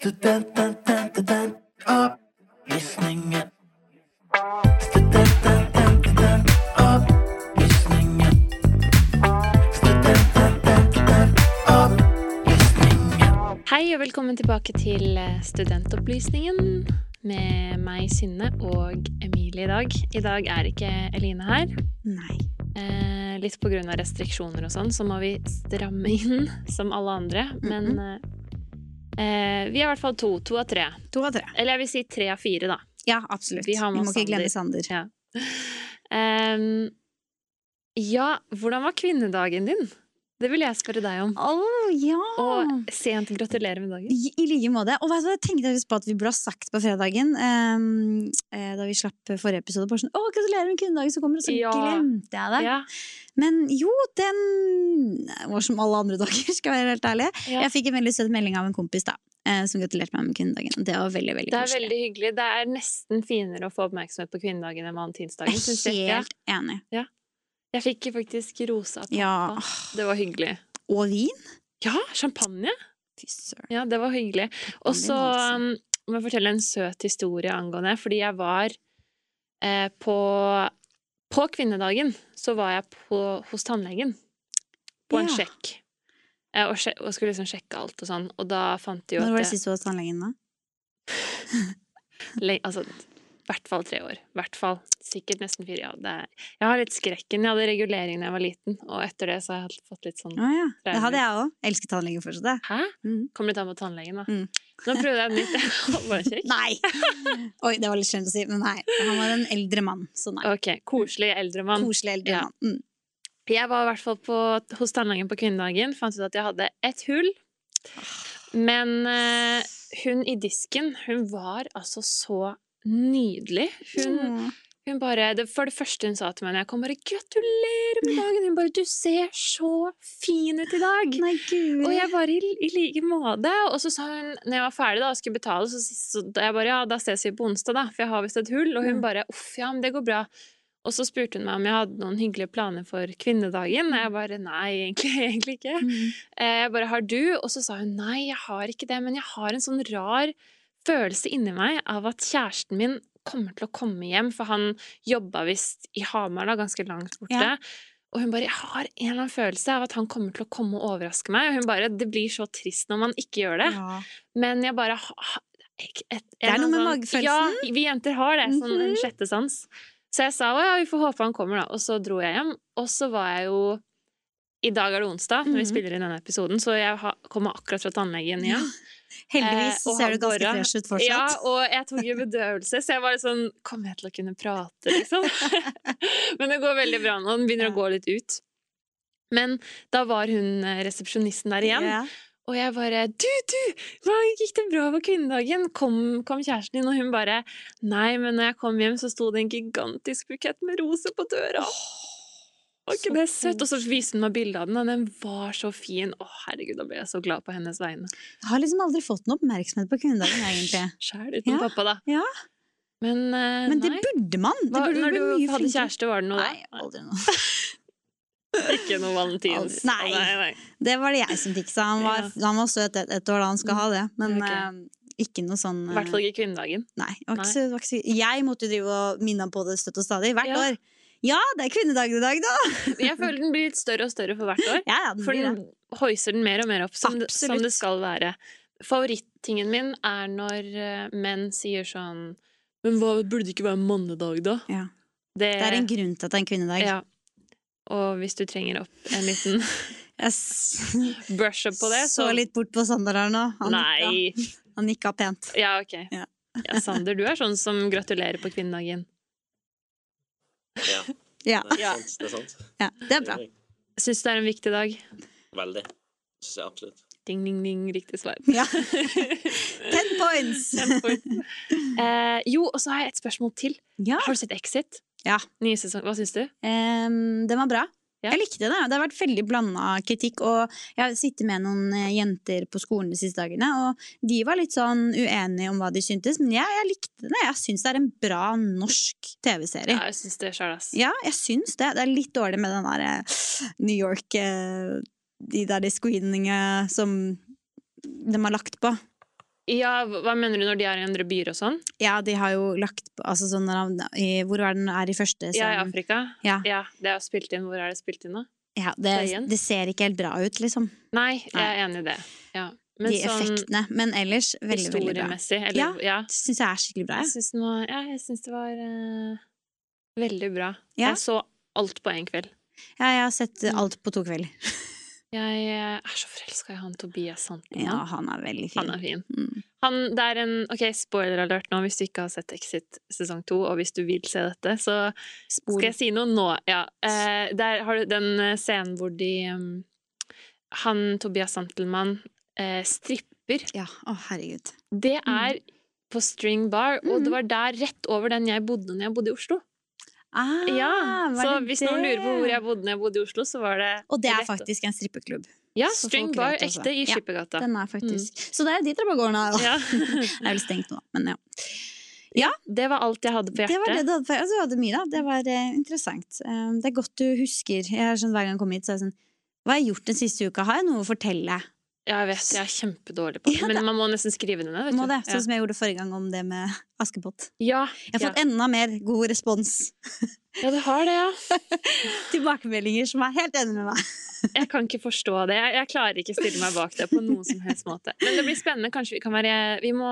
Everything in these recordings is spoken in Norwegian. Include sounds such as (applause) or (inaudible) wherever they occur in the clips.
Studentopplysningen. Studentopplysningen. Studentopplysningen. Hei og velkommen tilbake til eh, Studentopplysningen med meg, Synne, og Emilie i dag. I dag er ikke Eline her. Nei. Eh, litt av restriksjoner og sånn, så må vi stramme inn (laughs) som alle andre. Men eh, eh, vi er i hvert fall to. To av tre. To av tre. Eller jeg vil si tre av fire, da. Ja, absolutt. Vi Vi, har må ikke glemme Sander. Ja. (laughs) Um, ja, hvordan var kvinnedagen din? Det vil jeg spørre deg om. Å, ja! Og sent gratulerer med dagen. I, I like måte. Og du jeg tenkte på at vi burde ha sagt på fredagen, um, eh, da vi slapp forrige episode, bare sånn 'Å, gratulerer med kvinnedagen som kommer', og så Ja. glemte jeg det. Ja, Men jo, den var som alle andre dager, (laughs) skal jeg være helt ærlig. Jeg fikk en veldig søt melding av en kompis da, eh, som gratulerte meg med kvinnedagen. Det var veldig, veldig Det er koselig. veldig hyggelig. Det er nesten finere å få oppmerksomhet på kvinnedagen enn. Jeg synes er jeg. Ja. Jeg fikk faktisk rosa pappa. Ja. Det var hyggelig. Og vin? Ja, champagne! Fy søren. Ja, det var hyggelig. Og så um, må jeg fortelle en søt historie angående, fordi jeg var eh, på På kvinnedagen så var jeg på, hos tannlegen på en Ja. sjekk. Eh, og, sjek, og skulle liksom sjekke alt og sånn, og da fant de jo at Når var det sist du var hos tannlegen, da? (laughs) Le- Altså, i hvert fall tre år. Hvert fall. Sikkert nesten fire. Ja, det er, jeg har litt skrekken. Jeg hadde regulering da jeg var liten, og etter det så har jeg fått litt sånn ah, ja. Det hadde jeg òg. Elsker tannlegen fortsatt, jeg. Hæ? Mm. Kommer litt an på tannlegen, da. Mm. Nå prøvde jeg nytt. Bare (laughs) kjekk. Nei! Oi, det var litt skjønt å si, men nei. Han var en eldre mann, så nei. Ok, koselig eldre mann. Koselig eldre Ja. mann. Mm. Jeg var i hvert fall på, hos tannlegen på kvinnedagen, fant ut at jeg hadde et hull. Men uh, hun i disken, hun var altså så nydelig. Hun, mm. hun bare, det, For det første hun sa til meg når jeg kom, bare 'gratulerer med dagen'. Hun bare 'du ser så fin ut i dag'. Nei, gud. Og jeg bare i, i like måte. Og så sa hun, når jeg var ferdig da, og skulle betale, så, så jeg bare ja, da ses vi på onsdag, da, for jeg har visst et hull. Og hun Mm. bare uff, ja, men det går bra. Og så spurte hun meg om jeg hadde noen hyggelige planer for kvinnedagen. Og jeg bare nei, egentlig, (laughs) egentlig ikke. Mm. Eh, Jeg bare har du? Og så sa hun nei, jeg har ikke det, men jeg har en sånn rar følelse inni meg av at kjæresten min kommer til å komme hjem, for han jobba visst i Hamar, da, ganske langt borte. Ja. Og hun bare 'Jeg har en eller annen følelse av at han kommer til å komme og overraske meg'. Og hun bare 'Det blir så trist når man ikke gjør det'. Ja. Men jeg bare et, et, Det er noe med sånn- magefølelsen. Ja, vi jenter har det. Sånn en Mhm. sjette sans. Så jeg sa 'Å ja, vi får håpe han kommer', da. Og så dro jeg hjem. Og så var jeg jo I dag er det onsdag, når vi Mhm. spiller inn denne episoden, så jeg kommer akkurat fra tannlegen igjen. Heldigvis Eh, ser du ganske Borra- fresh ut fortsatt. Ja, og jeg tok jo bedøvelse, så jeg var litt sånn Kommer jeg til å kunne prate, liksom? (laughs) Men det går veldig bra nå. Den begynner å gå litt ut. Men da var hun eh, resepsjonisten der igjen, Yeah. og jeg bare 'Du, du! Hva gikk det bra på kvinnedagen? Kom, kom kjæresten din?' Og hun bare 'Nei, men når jeg kom hjem, så sto det en gigantisk bukett med roser på døra'. Var ikke det søtt? Og så viste hun meg bilde av den, og den var så fin. Å, herregud, da ble jeg så glad på hennes vegne. Jeg har liksom aldri fått noe oppmerksomhet på kvinnedagen, egentlig. Sjæl uten Ja, pappa, da. ja. Men, uh, Men det nei. burde man! Det Hva, burde når du hadde flinkere. kjæreste, var det noe Nei, aldri noe. (laughs) Ikke noe valentins? Nei. nei, nei. Det var det jeg som fiksa. Han var, han var søt et, et år da han skal ha det, men okay. uh, ikke noe sånn I hvert fall ikke kvinnedagen. Nei. ikke ikke jeg måtte jo drive og minne ham på det støtt og stadig, hvert Ja. år. Ja, det er kvinnedagen i dag, da! (laughs) Jeg føler den blir litt større og større for hvert år. Ja, ja, den For den hoiser den mer og mer opp, som, det, som det skal være. Favorittingen min er når eh, menn sier sånn Men hva, burde det ikke være mannedag, da? Ja. Det, Det er en grunn til at det er en kvinnedag. ja. Og hvis du trenger opp en liten (laughs) (laughs) brush up på det, så så litt bort på Sander her nå. Han nikka, Nei! han nikka pent. Ja, ok. Ja. Ja, Sander, du er sånn som gratulerer på kvinnedagen. Ja, Ja, det er sant. Det er sant. ja, det er bra. Syns det er en viktig dag. Veldig. Syns jeg absolutt. Ding, ding, ding. Riktig svar. Ja. (laughs) Ten points! Ten points. Eh, jo, og så har jeg et spørsmål til. Ja. Har du sett Exit? Ja. Nye sesong. Hva syns du? Um, den var bra. Ja. Jeg likte det. Det har vært veldig blanda kritikk. Og jeg har sittet med noen eh, jenter på skolen de siste dagene, og de var litt sånn uenige om hva de syntes. Men jeg, jeg likte det. Jeg syns det er en bra norsk TV-serie. Ja, jeg syns det sjøl, ass. Ja, jeg syns det. Det er litt dårlig med den der eh, New York eh, De der screeningene som de har lagt på. Ja, hva mener du når de er i andre byer og sånn? Ja, de har jo lagt altså sånn i, Hvor er den er i første Ja, i? Afrika? Ja. ja. Det er spilt inn. Hvor er det spilt inn, da? Ja, det, det ser ikke helt bra ut, liksom. Nei, jeg er enig i det. Ja. Men de sånn effektene. Men ellers veldig, veldig bra. eller Ja. ja. Det syns jeg er skikkelig bra. Jeg Jeg. syns, var, ja, jeg syns det var uh, veldig bra. Ja. Jeg så alt på én kveld. Ja, jeg har sett Mm. alt på to kvelder. (laughs) Jeg eh, er så forelska i han Tobias Santelmann. Ja, han er veldig fin. Han er fin. Mm. Han, det er en Ok, spoiler alert nå hvis du ikke har sett Exit sesong to, og hvis du vil se dette, så Spor. skal jeg si noe nå. Ja. Eh, der har du den eh, scenen hvor de um, Han Tobias Santelmann eh, stripper. Ja, å herregud. Det er på String Bar, og Mm. det var der rett over den jeg bodde når jeg bodde i Oslo. Ah, Ja, Så hvis noen lurer på hvor jeg bodde når jeg bodde i Oslo, så var det Og det er faktisk en strippeklubb. Ja, String Bar ekte i Ja, Den er faktisk Så det er dit dere bare går nå, da. (laughs) Ja. Det (laughs) er vel stengt nå, men ja. Det var alt jeg hadde på hjertet. Det var det du hadde, på altså, du hadde mye, da. Det var eh, interessant. Um, det er godt du husker. Jeg er sånn, Hver gang jeg kommer hit, så er jeg sånn Hva har jeg gjort den siste uka? Har jeg noe å fortelle? Ja, jeg vet, jeg er kjempedårlig på det. Ja, Men man må nesten skrive det ned. Vet Må du. det, Sånn som jeg gjorde forrige gang om det med Askepott. Ja. Jeg har fått enda mer god respons. ja, du har det, ja. (laughs) Tilbakemeldinger som er helt enig med meg. (laughs) Jeg kan ikke forstå det. Jeg, jeg klarer ikke stille meg bak det på noen som helst måte. Men det blir spennende. Kanskje vi kan være Vi må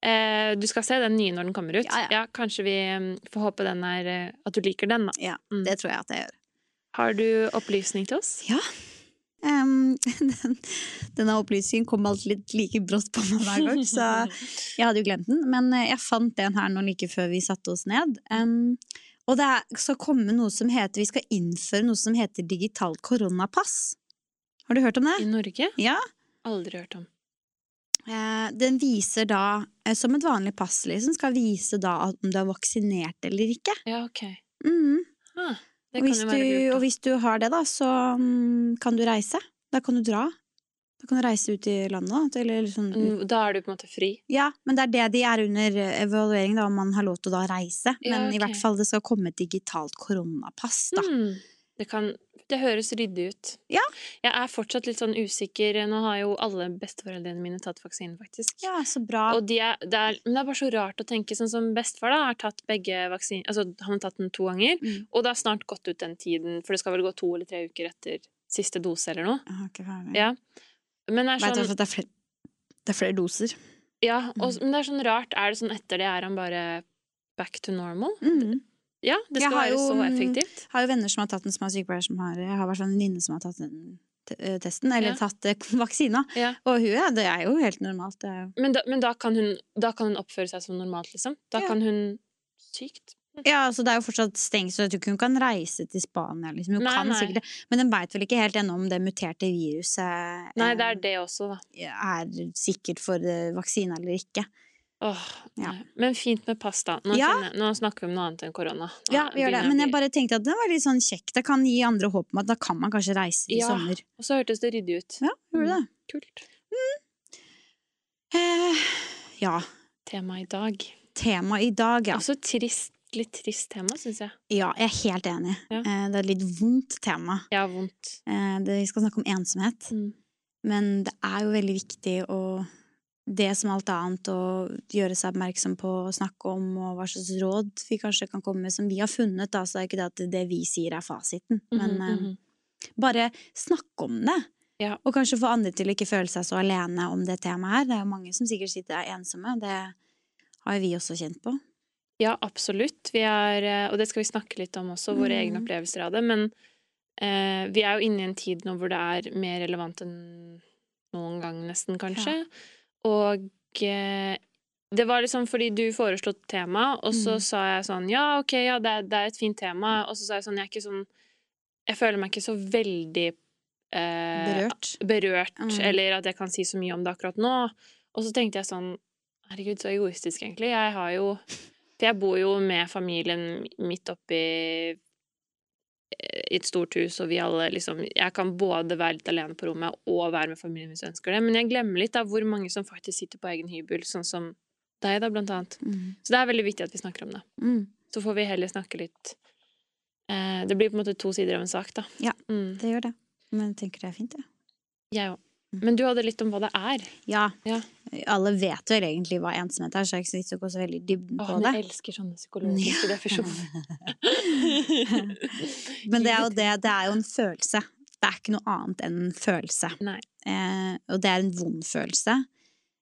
eh, Du skal se den nye når den kommer ut. Ja, ja. kanskje vi mm, får håpe den er eh, At du liker den, da. Ja, Mm. det tror jeg at jeg gjør. Har du opplysning til oss? Ja. Em, (laughs) den, denne opplysningen kom alltid litt like brått på meg hver gang, så jeg hadde jo glemt den. Men eh, jeg fant den her nå like før vi satte oss ned. Um, og det skal komme noe som heter Vi skal innføre noe som heter digitalt koronapass. Har du hørt om det? I Norge? Ja. Aldri hørt om. Eh, den viser da, eh, som et vanlig pass, liksom, skal vise da om du er vaksinert eller ikke. Ja, ok. Mhm. Ah, Og, hvis du, og hvis du har det, da, så mm, kan du reise. Da kan du dra. Da kan du reise ut i landet, da. Eller liksom, Da er du på en måte fri. Ja, men det er det de er under eh, evaluering, da, om man har lov til å da reise. Ja, Men i hvert fall det skal komme et digitalt koronapass, da. Mm. Det, kan, det høres ryddig ut. Ja. Jeg er fortsatt litt sånn usikker. Nå har jo alle besteforeldrene mine tatt vaksinen, faktisk. Ja, så bra. Og de er, det er, men det er bare så rart å tenke sånn som bestefar da, har tatt begge vaksiner Altså, han har tatt den to ganger, Mm. og det har snart gått ut den tiden, for det skal vel gå to eller tre uker etter siste dose eller noe. Jeg har ikke ferdig. Ja. Men det er Vet du sånn at det er flere, det er flere doser? Ja, og, Mm. men det er sånn rart. Er det sånn etter det er han bare back to normal? Mhm. Ja, det skal være jo, så effektivt. Jeg har jo venner som har tatt den, som har sykepleier som har Jeg har i hvert fall en venninne som har tatt den eh, testen, eller Ja. tatt eh, (laughs) vaksina. Ja. Og hun, ja, det er jo helt normalt. Det jo Men, da, men da, kan hun, da kan hun oppføre seg som normalt, liksom? Da kan hun Sykt. Ja, altså det er jo fortsatt stengt, så jeg tror ikke hun kan reise til Spania. Liksom. Hun Nei, kan nei. sikkert men den veit vel ikke helt ennå om det muterte viruset Nei, eh, det er det også, da. er sikkert for vaksine eller ikke. Åh, Ja. Men fint med pasta. Nå, Ja. kjenner nå snakker vi om noe annet enn korona. Nå Ja, vi gjør det. Men jeg bare tenkte at det var litt sånn kjekt. Det kan gi andre håp om at da kan man kanskje reise i Ja. sommer. Og så hørtes det ryddig ut. Ja, gjorde det. Kult. Eh, ja. Tema i dag. Tema i dag, ja. Også trist, litt trist tema, syns jeg. Ja, jeg er helt enig. Ja. Eh, det er et litt vondt tema. Ja, vondt. Eh, det, vi skal snakke om ensomhet. Mm. Men det er jo veldig viktig å det som alt annet å gjøre seg oppmerksom på og snakke om, og hva slags råd vi kanskje kan komme med som vi har funnet, da, så er ikke det at det vi sier er fasiten. Men Mhm, eh, mhm. bare snakke om det. Ja. Og kanskje få andre til å ikke føle seg så alene om det temaet her. Det er jo mange som sikkert sitter der ensomme. Det har jo vi også kjent på. Ja, absolutt. Vi er, eh, og det skal vi snakke litt om også, våre Mm. egne opplevelser av det. Men eh, vi er jo inne i en tid nå hvor det er mer relevant enn noen gang, nesten, kanskje. Og eh, det var liksom fordi du foreslo tema, og så Mm. sa jeg sånn Ja, ok, ja, det er, det er et fint tema. Og så sa jeg sånn Jeg er ikke sånn Jeg føler meg ikke så veldig eh, Berørt. berørt, Mm. eller at jeg kan si så mye om det akkurat nå. Og så tenkte jeg sånn Herregud, så egoistisk, egentlig. Jeg har jo For jeg bor jo med familien midt oppi i et stort hus, og vi alle liksom Jeg kan både være litt alene på rommet og være med familien hvis jeg ønsker det, men jeg glemmer litt av hvor mange som faktisk sitter på egen hybel, sånn som deg, da, blant annet. Mm. Så det er veldig viktig at vi snakker om det. Mm. Så får vi heller snakke litt eh, Det blir på en måte to sider av en sak, da. Ja. Mm. Det gjør det. Men jeg tenker det er fint, jeg. Jeg òg. Men du hadde litt om hva det er. Ja. Ja. Alle vet vel egentlig hva ensomhet er, så det er ikke så vits å gå så veldig i dybden Åh, på det. jeg elsker sånne psykologiske definisjoner. (laughs) Men det er, jo det, det er jo en følelse. Det er ikke noe annet enn en følelse. Eh, og det er en vond følelse.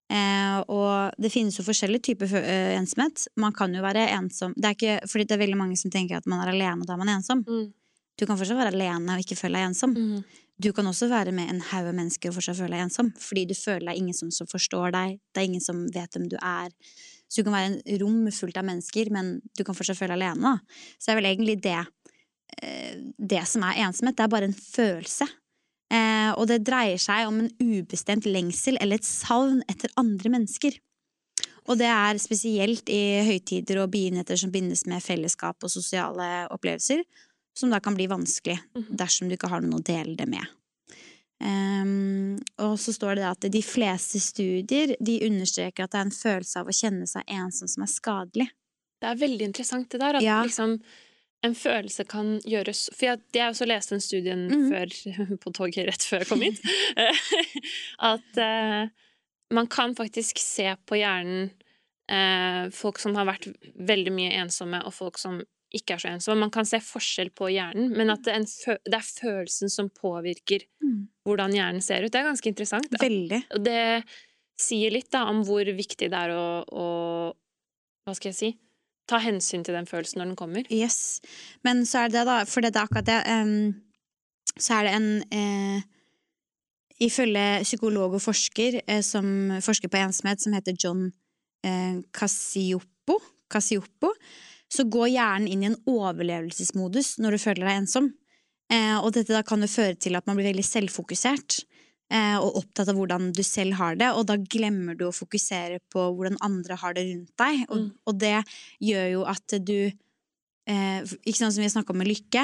Eh, og det finnes jo forskjellige typer eh, ensomhet. Man kan jo være ensom det er ikke, Fordi det er veldig mange som tenker at man er alene, da er man ensom. Mm. Du kan fortsatt være alene og ikke føle deg ensom. Mm. Du kan også være med en haug av mennesker og fortsatt føle deg ensom. Fordi du føler deg ingen som, forstår deg. Det er ingen som vet hvem du er. Så du kan være en rom fullt av mennesker, men du kan fortsatt føle deg alene. da. Så det er vel egentlig det eh, det som er ensomhet. Det er bare en følelse. Eh, og det dreier seg om en ubestemt lengsel eller et savn etter andre mennesker. Og det er spesielt i høytider og begivenheter som bindes med fellesskap og sosiale opplevelser, som da kan bli vanskelig Mhm. dersom du ikke har noen å dele det med. Um, og så står det at de fleste studier de understreker at det er en følelse av å kjenne seg ensom som er skadelig. Det er veldig interessant det der, at Ja. liksom en følelse kan gjøres For jeg, jeg også leste en studie Mhm. før, (laughs) på toget rett før jeg kom hit, (laughs) at uh, man kan faktisk se på hjernen uh, folk som har vært veldig mye ensomme, og folk som ikke er så ensom. Man kan se forskjell på hjernen, men at det er, det er følelsen som påvirker Mm. hvordan hjernen ser ut. Det er ganske interessant. Da. Veldig. og det sier litt da om hvor viktig det er å, å Hva skal jeg si? Ta hensyn til den følelsen når den kommer. Yes. Men så er det da, for det er akkurat det, um, så er det en eh, Ifølge psykolog og forsker eh, som forsker på ensomhet, som heter John eh, Cassioppo, Cassioppo, så går hjernen inn i en overlevelsesmodus når du føler deg ensom. Eh, og dette da kan jo føre til at man blir veldig selvfokusert. eh, Og opptatt av hvordan du selv har det, og da glemmer du å fokusere på hvordan andre har det rundt deg. Og, Mm. og det gjør jo at du eh, Ikke sånn som vi snakka om med lykke.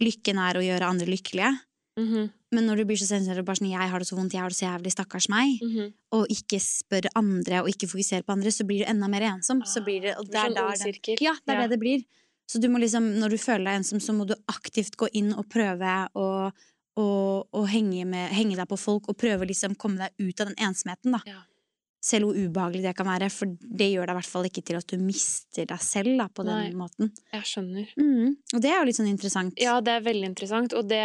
Lykken er å gjøre andre lykkelige. Mhm, Men når du blir så sensitiv bare sånn 'jeg har det så vondt, jeg har det så jævlig, stakkars meg', mhm. og ikke spør andre og ikke fokuserer på andre, så blir du enda mer ensom. Så blir det, og Det er sånn der det, ja, det er Ja. det det blir. Så du må liksom, når du føler deg ensom, så må du aktivt gå inn og prøve å, og, og henge, med, henge deg på folk og prøve å liksom komme deg ut av den ensomheten. da. Ja. Selv hvor ubehagelig det kan være, for det gjør deg i hvert fall ikke til at du mister deg selv da, på den Nei. måten. Jeg skjønner. Mm. Og det er jo litt sånn interessant. Ja, det er veldig interessant, og det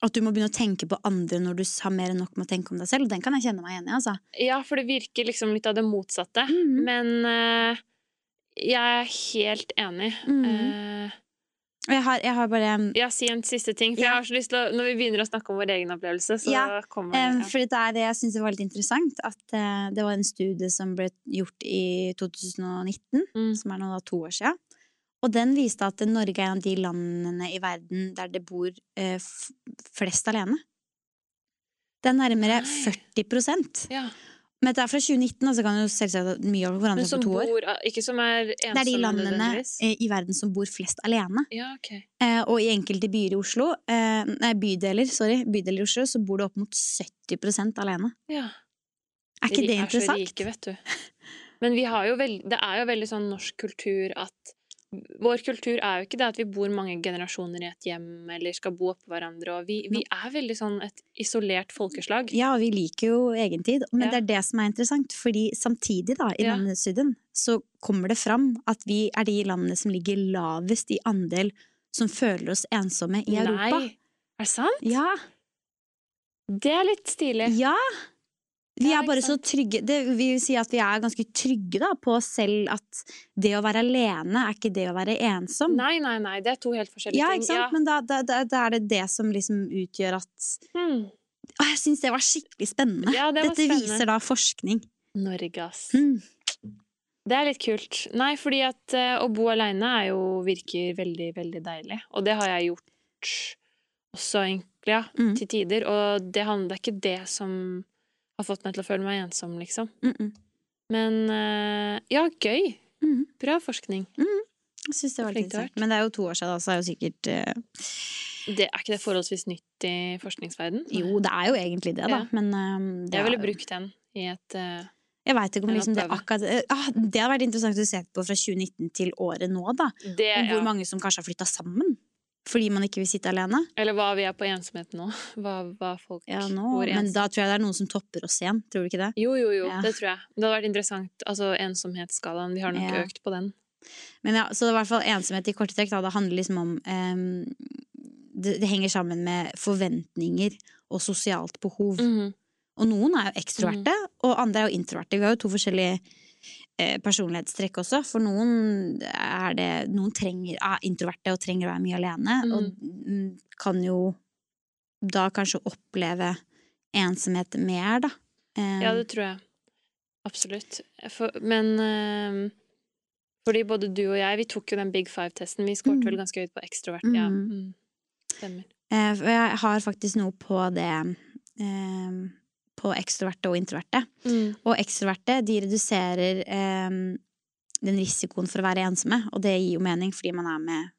At du må begynne å tenke på andre når du har mer enn nok med å tenke om deg selv. Den kan jeg kjenne meg igjen i, altså. Ja, for det virker liksom litt av det motsatte. Mhm. Men uh, jeg er helt enig. Mm -hmm. uh, jeg har, jeg har bare ja, si en siste ting. For Ja. jeg har så lyst til å, Når vi begynner å snakke om vår egen opplevelse, så Ja, kommer det ja. for det er det jeg syns var litt interessant. At uh, det var en studie som ble gjort i 2019, Mm. som er nå da to år siden. Og den viste at Norge er en av de landene i verden der det bor eh, flest alene. Det er nærmere Nei. 40 ja. Men dette er fra 2019, altså kan jo selvsagt mye forandre seg for to år. Ikke som er Det er de landene eh, i verden som bor flest alene. Ja, okay. Eh, og i enkelte byer i Oslo, eh, nei, bydeler, sorry, bydeler i Oslo, så bor det opp mot 70% alene. Ja. Er ikke De det er så interessant? rike, vet du. Men vi har jo veld, det er jo veldig sånn norsk kultur at Vår kultur er jo ikke det at vi bor mange generasjoner i et hjem eller skal bo oppå hverandre. Vi, vi er veldig sånn et isolert folkeslag. Ja, og vi liker jo egentid, men Ja. det er det som er interessant. Fordi samtidig, da, i Ja. syden, så kommer det fram at vi er de landene som ligger lavest i andel som føler oss ensomme i Europa. Nei, er det sant? Ja, Det er litt stilig. ja! Vi er bare så trygge Det vil si at vi er ganske trygge da, på oss selv at det å være alene er ikke det å være ensom. Nei, nei, nei, det er to helt forskjellige ja, ting. ikke sant? Men da, da, da, er det det som liksom utgjør at Hmm. Å, Jeg syns det var skikkelig spennende. Ja, det var Dette spennende. viser da forskning. Norge, ass. Hmm. Det er litt kult. Nei, fordi at eh, å bo aleine er jo virker veldig, veldig deilig. Og det har jeg gjort også, egentlig, ja, Mm. til tider. Og det handler det er ikke det som har fått meg til å føle meg ensom, liksom. Mm -mm. Men eh, ja, gøy. Mm. Bra forskning. Jeg synes det var litt interessant. Men det er jo to år siden, da, så er jo sikkert uh... Det, er ikke det forholdsvis nytt i forskningsverden? Jo, det er jo egentlig det, da. Ja. Men eh, det Jeg ville jo- brukt den i et uh... Jeg veit ikke om liksom det akkurat ah, Det hadde vært interessant å se på fra 2019 til året nå, da. Det, Om hvor ja. mange som kanskje har flytta sammen. Fordi man ikke vil sitte alene. Eller hva vi er på ensomhet nå. (laughs) Hva, hva folk Ja, nå, men da tror jeg det er noen som topper oss igjen. Tror du ikke det? Jo, jo, jo, Ja. det tror jeg. Det hadde vært interessant. Altså ensomhetsskalaen, vi har nok Ja. økt på den. Men ja, så i hvert fall ensomhet i korte trekk, da, det handler liksom om um, det, det henger sammen med forventninger og sosialt behov. Mhm. Og noen er jo ekstroverte, og andre er jo introverte. Vi har jo to forskjellige personlighetstrekk også. For noen er det Noen trenger, er introverte og trenger å være mye alene, mm. og mm, kan jo da kanskje oppleve ensomhet mer, da. Eh, Ja, det tror jeg. Absolutt. For, men eh, fordi både du og jeg, vi tok jo den Big Five-testen. Vi skåret Mm. vel ganske høyt på ekstrovert, ja. Mm. Mm. Stemmer. Eh, jeg har faktisk noe på det eh, På ekstroverte og introverte. Mm. Og ekstroverte de reduserer eh, den risikoen for å være ensomme, og det gir jo mening fordi man er med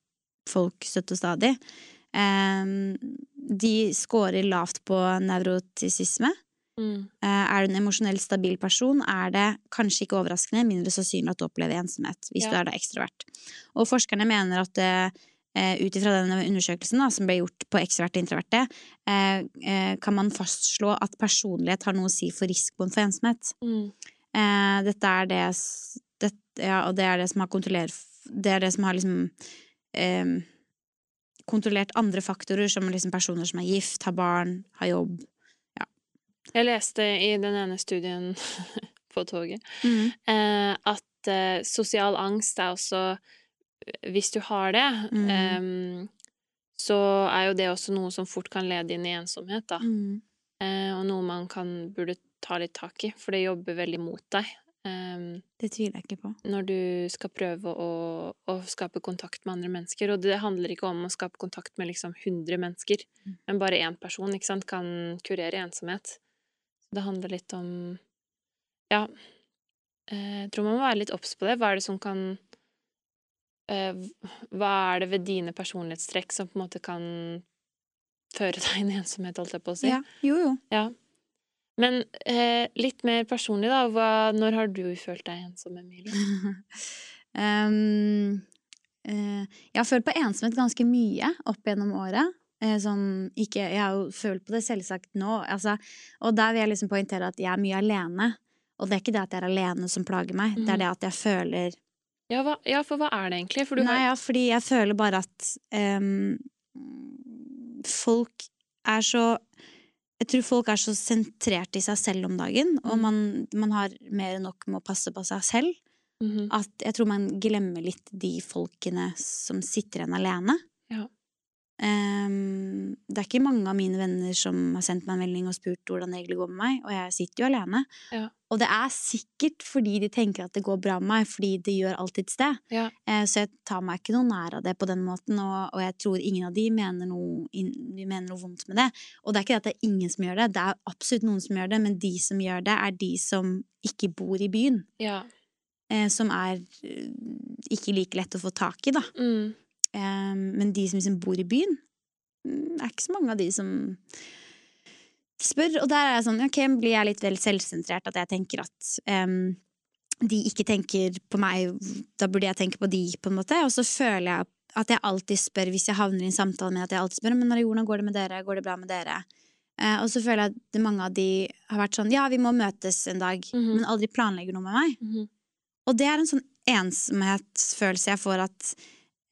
folk støtt og stadig. Eh, de scorer lavt på nevrotisisme. Mm. Eh, er du en emosjonelt stabil person, er det kanskje ikke overraskende mindre sannsynlig at du opplever ensomhet hvis Ja. du er da ekstrovert. Og forskerne mener at eh, ut ifra denne undersøkelsen da, som ble gjort på ekstroverte og introverte, eh, eh, kan man fastslå at personlighet har noe å si for risikoen for ensomhet. Mm. Eh, dette er det, det Ja, og det er det som har kontrollert Det er det som har liksom eh, kontrollert andre faktorer, som liksom personer som er gift, har barn, har jobb. Jeg leste i den ene studien (laughs) på toget eh, at eh, sosial angst er også Hvis du har det, Mm. um, så er jo det også noe som fort kan lede inn i ensomhet, da. Mm. Uh, og noe man kan, burde ta litt tak i, for det jobber veldig mot deg. Um, Det tviler jeg ikke på. når du skal prøve å, å skape kontakt med andre mennesker. Og det handler ikke om å skape kontakt med liksom 100 mennesker, Mm. men bare én person ikke sant, kan kurere ensomhet. Det handler litt om Ja. eh, Jeg tror man må være litt obs på det. Hva er det som kan Hva er det ved dine personlighetstrekk som på en måte kan føre (laughs) deg inn i ensomhet, holdt jeg på å si? Ja, jo, jo. Ja. Men eh, litt mer personlig, da. Hva, når har du følt deg ensom, Emilie? (laughs) um, eh, jeg har følt på ensomhet ganske mye opp gjennom året. Eh, sånn, ikke, jeg har jo følt på det selvsagt nå. Altså, og der vil jeg liksom poengtere at jeg er mye alene. Og det er ikke det at jeg er alene som plager meg, det Mhm. er det at jeg føler Ja, hva, ja, for hva er det egentlig? Nei, har ja, fordi jeg føler bare at um, folk er så Jeg tror folk er så sentrert i seg selv om dagen, og Mm. man, man har mer enn nok med å passe på seg selv. Mhm. At jeg tror man glemmer litt de folkene som sitter igjen alene. Ja. Em, det er ikke mange av mine venner som har sendt meg en melding og spurt hvordan det egentlig går med meg, og jeg sitter jo alene. Ja. Og det er sikkert fordi de tenker at det går bra med meg, fordi det gjør alltid et sted. Ja. Uh, Så jeg tar meg ikke noe nær av det på den måten, og, og jeg tror ingen av de mener noe, in, de mener noe vondt med det. Og det er ikke det at det er ingen som gjør det, det er absolutt noen som gjør det, men de som gjør det, er de som ikke bor i byen. ja. Uh, som er uh, ikke like lett å få tak i, da. Mm. Men de som liksom bor i byen, det er ikke så mange av de som spør. Og der er jeg sånn, ok, blir jeg litt vel selvsentrert at jeg tenker at um, de ikke tenker på meg, da burde jeg tenke på de, på en måte. Og så føler jeg at jeg alltid spør, hvis jeg havner i en samtale med at jeg alltid spør men Marie, hvordan går det med dere, går det bra med dere? Uh, og så føler jeg at mange av de har vært sånn, ja, vi må møtes en dag, Mhm. men aldri planlegger noe med meg. Mhm. Og det er en sånn ensomhetsfølelse jeg får at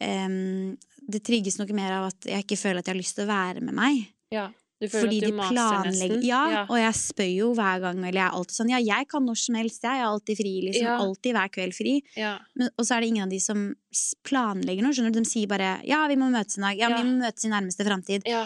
em, det trigges noe mer av at jeg ikke føler at jeg har lyst til å være med meg. ja. Du føler Fordi at du maser nesten? ja, og jeg spør jo hver gang, eller jeg er alltid sånn ja, jeg kan når som helst, jeg er alltid fri, liksom. Ja. Alltid hver kveld fri. ja. Men, og så er det ingen av de som planlegger noe, skjønner du. De sier bare ja, vi må møtes en dag, ja, Ja. vi må møtes i nærmeste framtid. ja.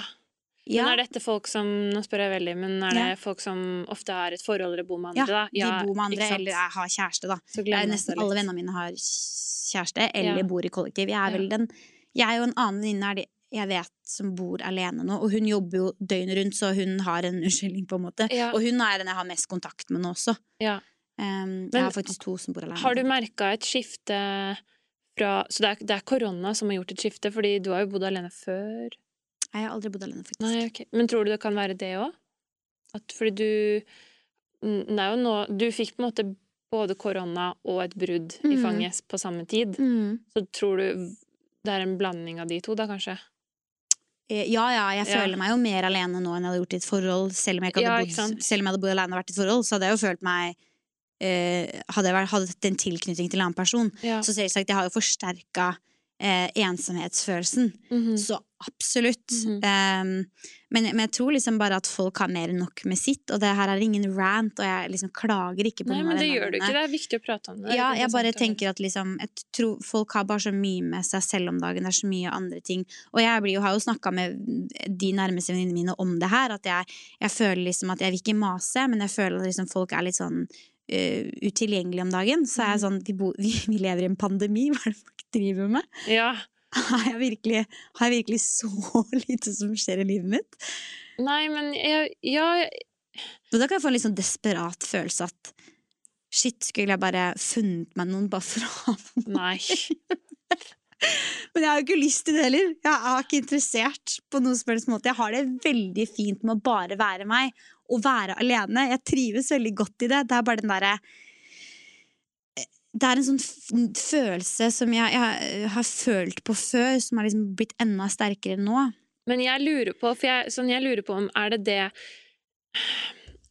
Ja, Men er dette folk som Nå spør jeg veldig, men er det Ja. folk som ofte har et forhold eller bor med ja, andre, da? de bor med andre, eller er, har kjæreste, da. Man nesten alle vennene mine har kjæreste eller Ja. bor i kollektiv. Jeg er Ja. vel den Jeg og en annen venninne jeg vet som bor alene nå, og hun jobber jo døgnet rundt, så hun har en (laughs) unnskyldning, på en måte. Ja. Og hun er den jeg har mest kontakt med nå også. Ja. Um, Men jeg har faktisk to som bor alene. Har du merka et skifte fra Så det er, det er korona som har gjort et skifte, fordi du har jo bodd alene før? Nei, Jeg har aldri bodd alene, faktisk. Nei, okay. Men tror du det kan være det òg? Fordi du er jo nå Du fikk på en måte både korona og et brudd i Mm. fanget på samme tid. Mm. Så tror du det er en blanding av de to, da, kanskje? Eh, Ja, ja, jeg Ja. føler meg jo mer alene nå enn jeg hadde gjort i et forhold. Selv om jeg, Ja, bodd, selv om jeg hadde bodd alene og vært i et forhold, så hadde jeg jo følt meg eh, Hadde jeg vært- en tilknytning til en annen person. Ja. Så selvsagt, jeg har jo forsterka eh, ensomhetsfølelsen. Mhm. Så absolutt. Mhm. Um, men, men jeg tror liksom bare at folk har mer enn nok med sitt, og det her er ingen rant, og jeg liksom klager ikke på Nei, men det gjør du ikke. Det er viktig å prate om det. Ja, jeg bare tenker at liksom jeg tror Folk har bare så mye med seg selv om dagen. Det er så mye andre ting. Og jeg blir jo, har jo snakka med de nærmeste venninnene mine om det her. At jeg, jeg føler liksom at jeg vil ikke mase, men jeg føler at liksom folk er litt sånn uh, utilgjengelige om dagen. Så er jeg sånn vi, bo, vi, (laughs) vi lever i en pandemi, hva er det folk driver med? Ja. Har jeg virkelig, har jeg virkelig så (laughs) lite som skjer i livet mitt? Nei, men jeg, ja, Og da kan jeg få en litt sånn desperat følelse at shit, skulle jeg bare funnet meg noen bare for å ha (laughs) noen Nei. (laughs) Men jeg har jo ikke lyst til det heller. Jeg er ikke interessert på noen som helst måte. Jeg har det veldig fint med å bare være meg og være alene. Jeg trives veldig godt i det. Det er bare den derre Det er en sånn følelse som jeg, jeg har følt på før, som har liksom blitt enda sterkere nå. Men jeg lurer på, for jeg, sånn jeg lurer på om er det det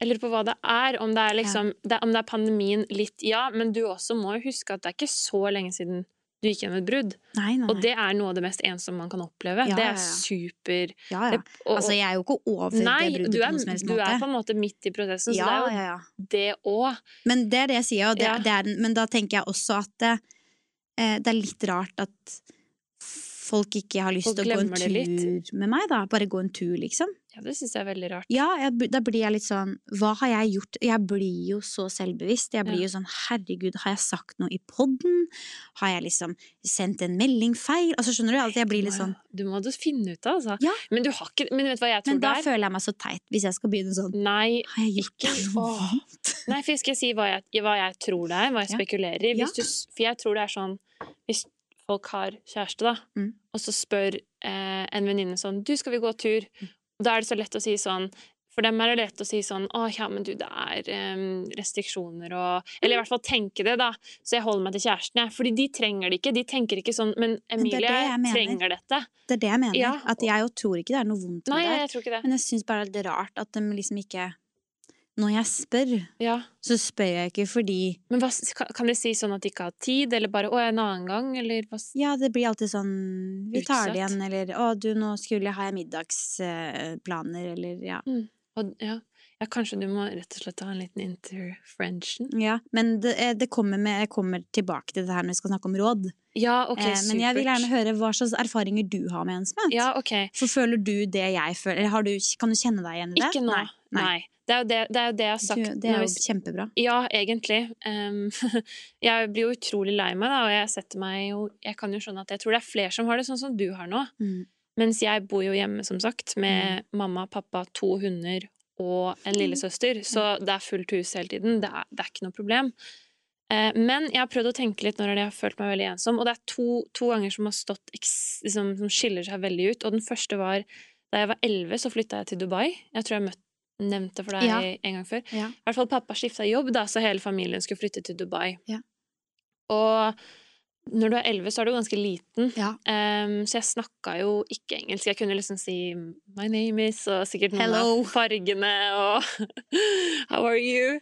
Jeg lurer på hva det er. Om det er, liksom, det, om det er pandemien litt, ja. Men du også må huske at det er ikke så lenge siden du gikk gjennom et brudd. Nei, nei, Og det er noe av det mest ensomme man kan oppleve. Ja, det er super ja, ja. det, og, Altså, jeg er jo ikke over det bruddet du på er, noen som helst du er på en måte midt i prosessen, ja, så det er jo ja, ja. det òg. Men det er det jeg sier, og det, det er, men da tenker jeg også at det, eh, det er litt rart at folk ikke har lyst til å gå en tur med meg, da. Bare gå en tur, liksom. Ja, det syns jeg er veldig rart. Ja, jeg, da blir jeg litt sånn Hva har jeg gjort? Jeg blir jo så selvbevisst. Jeg blir Ja. jo sånn Herregud, har jeg sagt noe i poden? Har jeg liksom sendt en melding feil? Altså, skjønner du? Altså, jeg blir litt sånn Du må jo finne ut av, altså. Ja. Men du har ikke Men vet du hva jeg tror Men da det er? føler jeg meg så teit, hvis jeg skal begynne sånn Nei, Har jeg gjort ikke- noe. Nei, for jeg skal si hva jeg, hva jeg tror det er, hva jeg spekulerer i. Ja. For jeg tror det er sånn Hvis folk har kjæreste, da, Mm. og så spør eh, en venninne sånn 'Du, skal vi gå tur?' Da er det så lett å si sånn For dem er det lett å si sånn 'Å, ja, men du, det er um, restriksjoner og Eller i hvert fall tenke det, da. Så jeg holder meg til kjæresten, jeg. Fordi de trenger det ikke. De tenker ikke sånn 'Men det Emilie det jeg trenger dette'. Det er det jeg mener. Ja, At jeg jo tror ikke det er noe vondt Nei, med det. jeg tror ikke det. Men jeg syns bare det er rart at de liksom ikke Når jeg spør, Ja. så spør jeg ikke fordi Men hva, kan- kan de si sånn at de ikke har tid, eller bare 'Å, en annen gang', eller hva Ja, det blir alltid sånn Vi tar det igjen, eller 'Å, du, nå skulle jeg ha middagsplaner', eller ja. og, ja. ja, kanskje du må rett og slett ha en liten interfrenchen? ja. Men det, eh, det kommer med, jeg kommer tilbake til det her når vi skal snakke om råd. Ja, ok, eh, men jeg vil gjerne høre hva slags erfaringer du har med ensomhet. Ja, ok. For føler du det jeg føler? Eller har du, kan du kjenne deg igjen i det? Ikke nå. Nei. Nei. Det er jo det, det, er jo det jeg har sagt. Det er jo vi- kjempebra. Ja, egentlig. Um, (laughs) jeg blir jo utrolig lei meg, da, og jeg setter meg jo Jeg kan jo skjønne at jeg tror det er flere som har det sånn som du har nå. Mm. Mens jeg bor jo hjemme, som sagt, med mamma, pappa, to hunder og en lillesøster, så det er fullt hus hele tiden. Det er, det er ikke noe problem. Eh, men jeg har prøvd å tenke litt når jeg har følt meg veldig ensom, og det er to, to ganger som har stått liksom, som skiller seg veldig ut. Og den første var da jeg var elleve, så flytta jeg til Dubai. Jeg tror jeg møtt, nevnte for deg Ja. en gang før. Ja. I hvert fall pappa skifta jobb, da, så hele familien skulle flytte til Dubai. Ja. Og når du er elleve, så er du ganske liten. Ehm, så jeg snakka jo ikke engelsk. Jeg kunne liksom si 'my name is' og sikkert noen Hello. av fargene og (laughs) 'how are you'.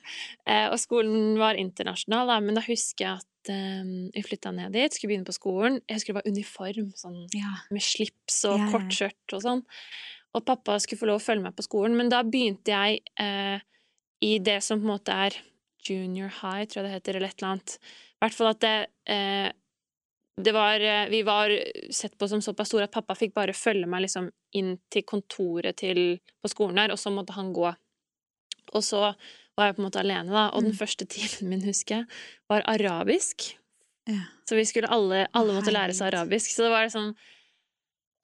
Uh, og skolen var internasjonal, da, men da husker jeg at vi flytta ned dit, skulle begynne på skolen. Jeg husker det var uniform, sånn Ja. med slips og ja. kort skjørt og sånn. Og pappa skulle få lov å følge meg på skolen, men da begynte jeg eh, i det som på en måte er junior high, tror jeg det heter, eller et eller annet. I hvert fall at det, eh, det var eh, Vi var sett på som såpass store at pappa fikk bare følge meg liksom inn til kontoret til, på skolen der, og så måtte han gå. Og så var jeg på en måte alene, da, og den Mm. første timen min, husker jeg, var arabisk. Ja. Så vi skulle alle, alle måtte lære seg arabisk. Så det var liksom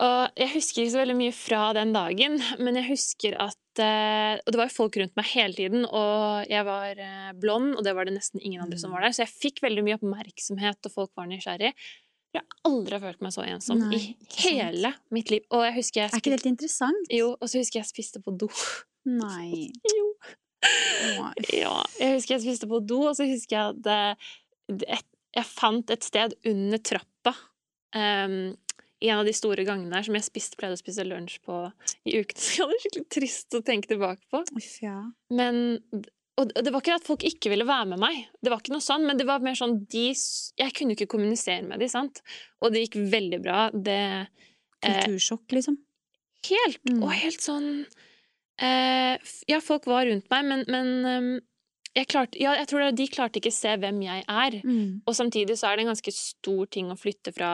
Og jeg husker ikke så veldig mye fra den dagen, men jeg husker at eh, Og det var jo folk rundt meg hele tiden, og jeg var eh, blond, og det var det nesten ingen andre som var der, så jeg fikk veldig mye oppmerksomhet, og folk var nysgjerrig. Jeg har aldri følt meg så ensom Nei, i hele mitt liv. Og jeg husker jeg Er ikke det helt interessant? Jo, og så husker jeg spiste på do. Nei. (laughs) Jo. Ja, jeg husker jeg spiste på do, og så husker jeg at eh, jeg fant et sted under trappa i en av de store gangene der som jeg spist, pleide å spise lunsj på i ukene. Så var hadde skikkelig trist å tenke tilbake på. Ja. Men og det var ikke at folk ikke ville være med meg, det var ikke noe sånn, men det var mer sånn de, Jeg kunne ikke kommunisere med dem, sant? Og det gikk veldig bra. Det eh, Kultursjokk, liksom. Helt, Mm. og helt sånn eh, Ja, folk var rundt meg, men, men ehm, jeg klarte Ja, jeg tror det, de klarte ikke se hvem jeg er. Mm. Og samtidig så er det en ganske stor ting å flytte fra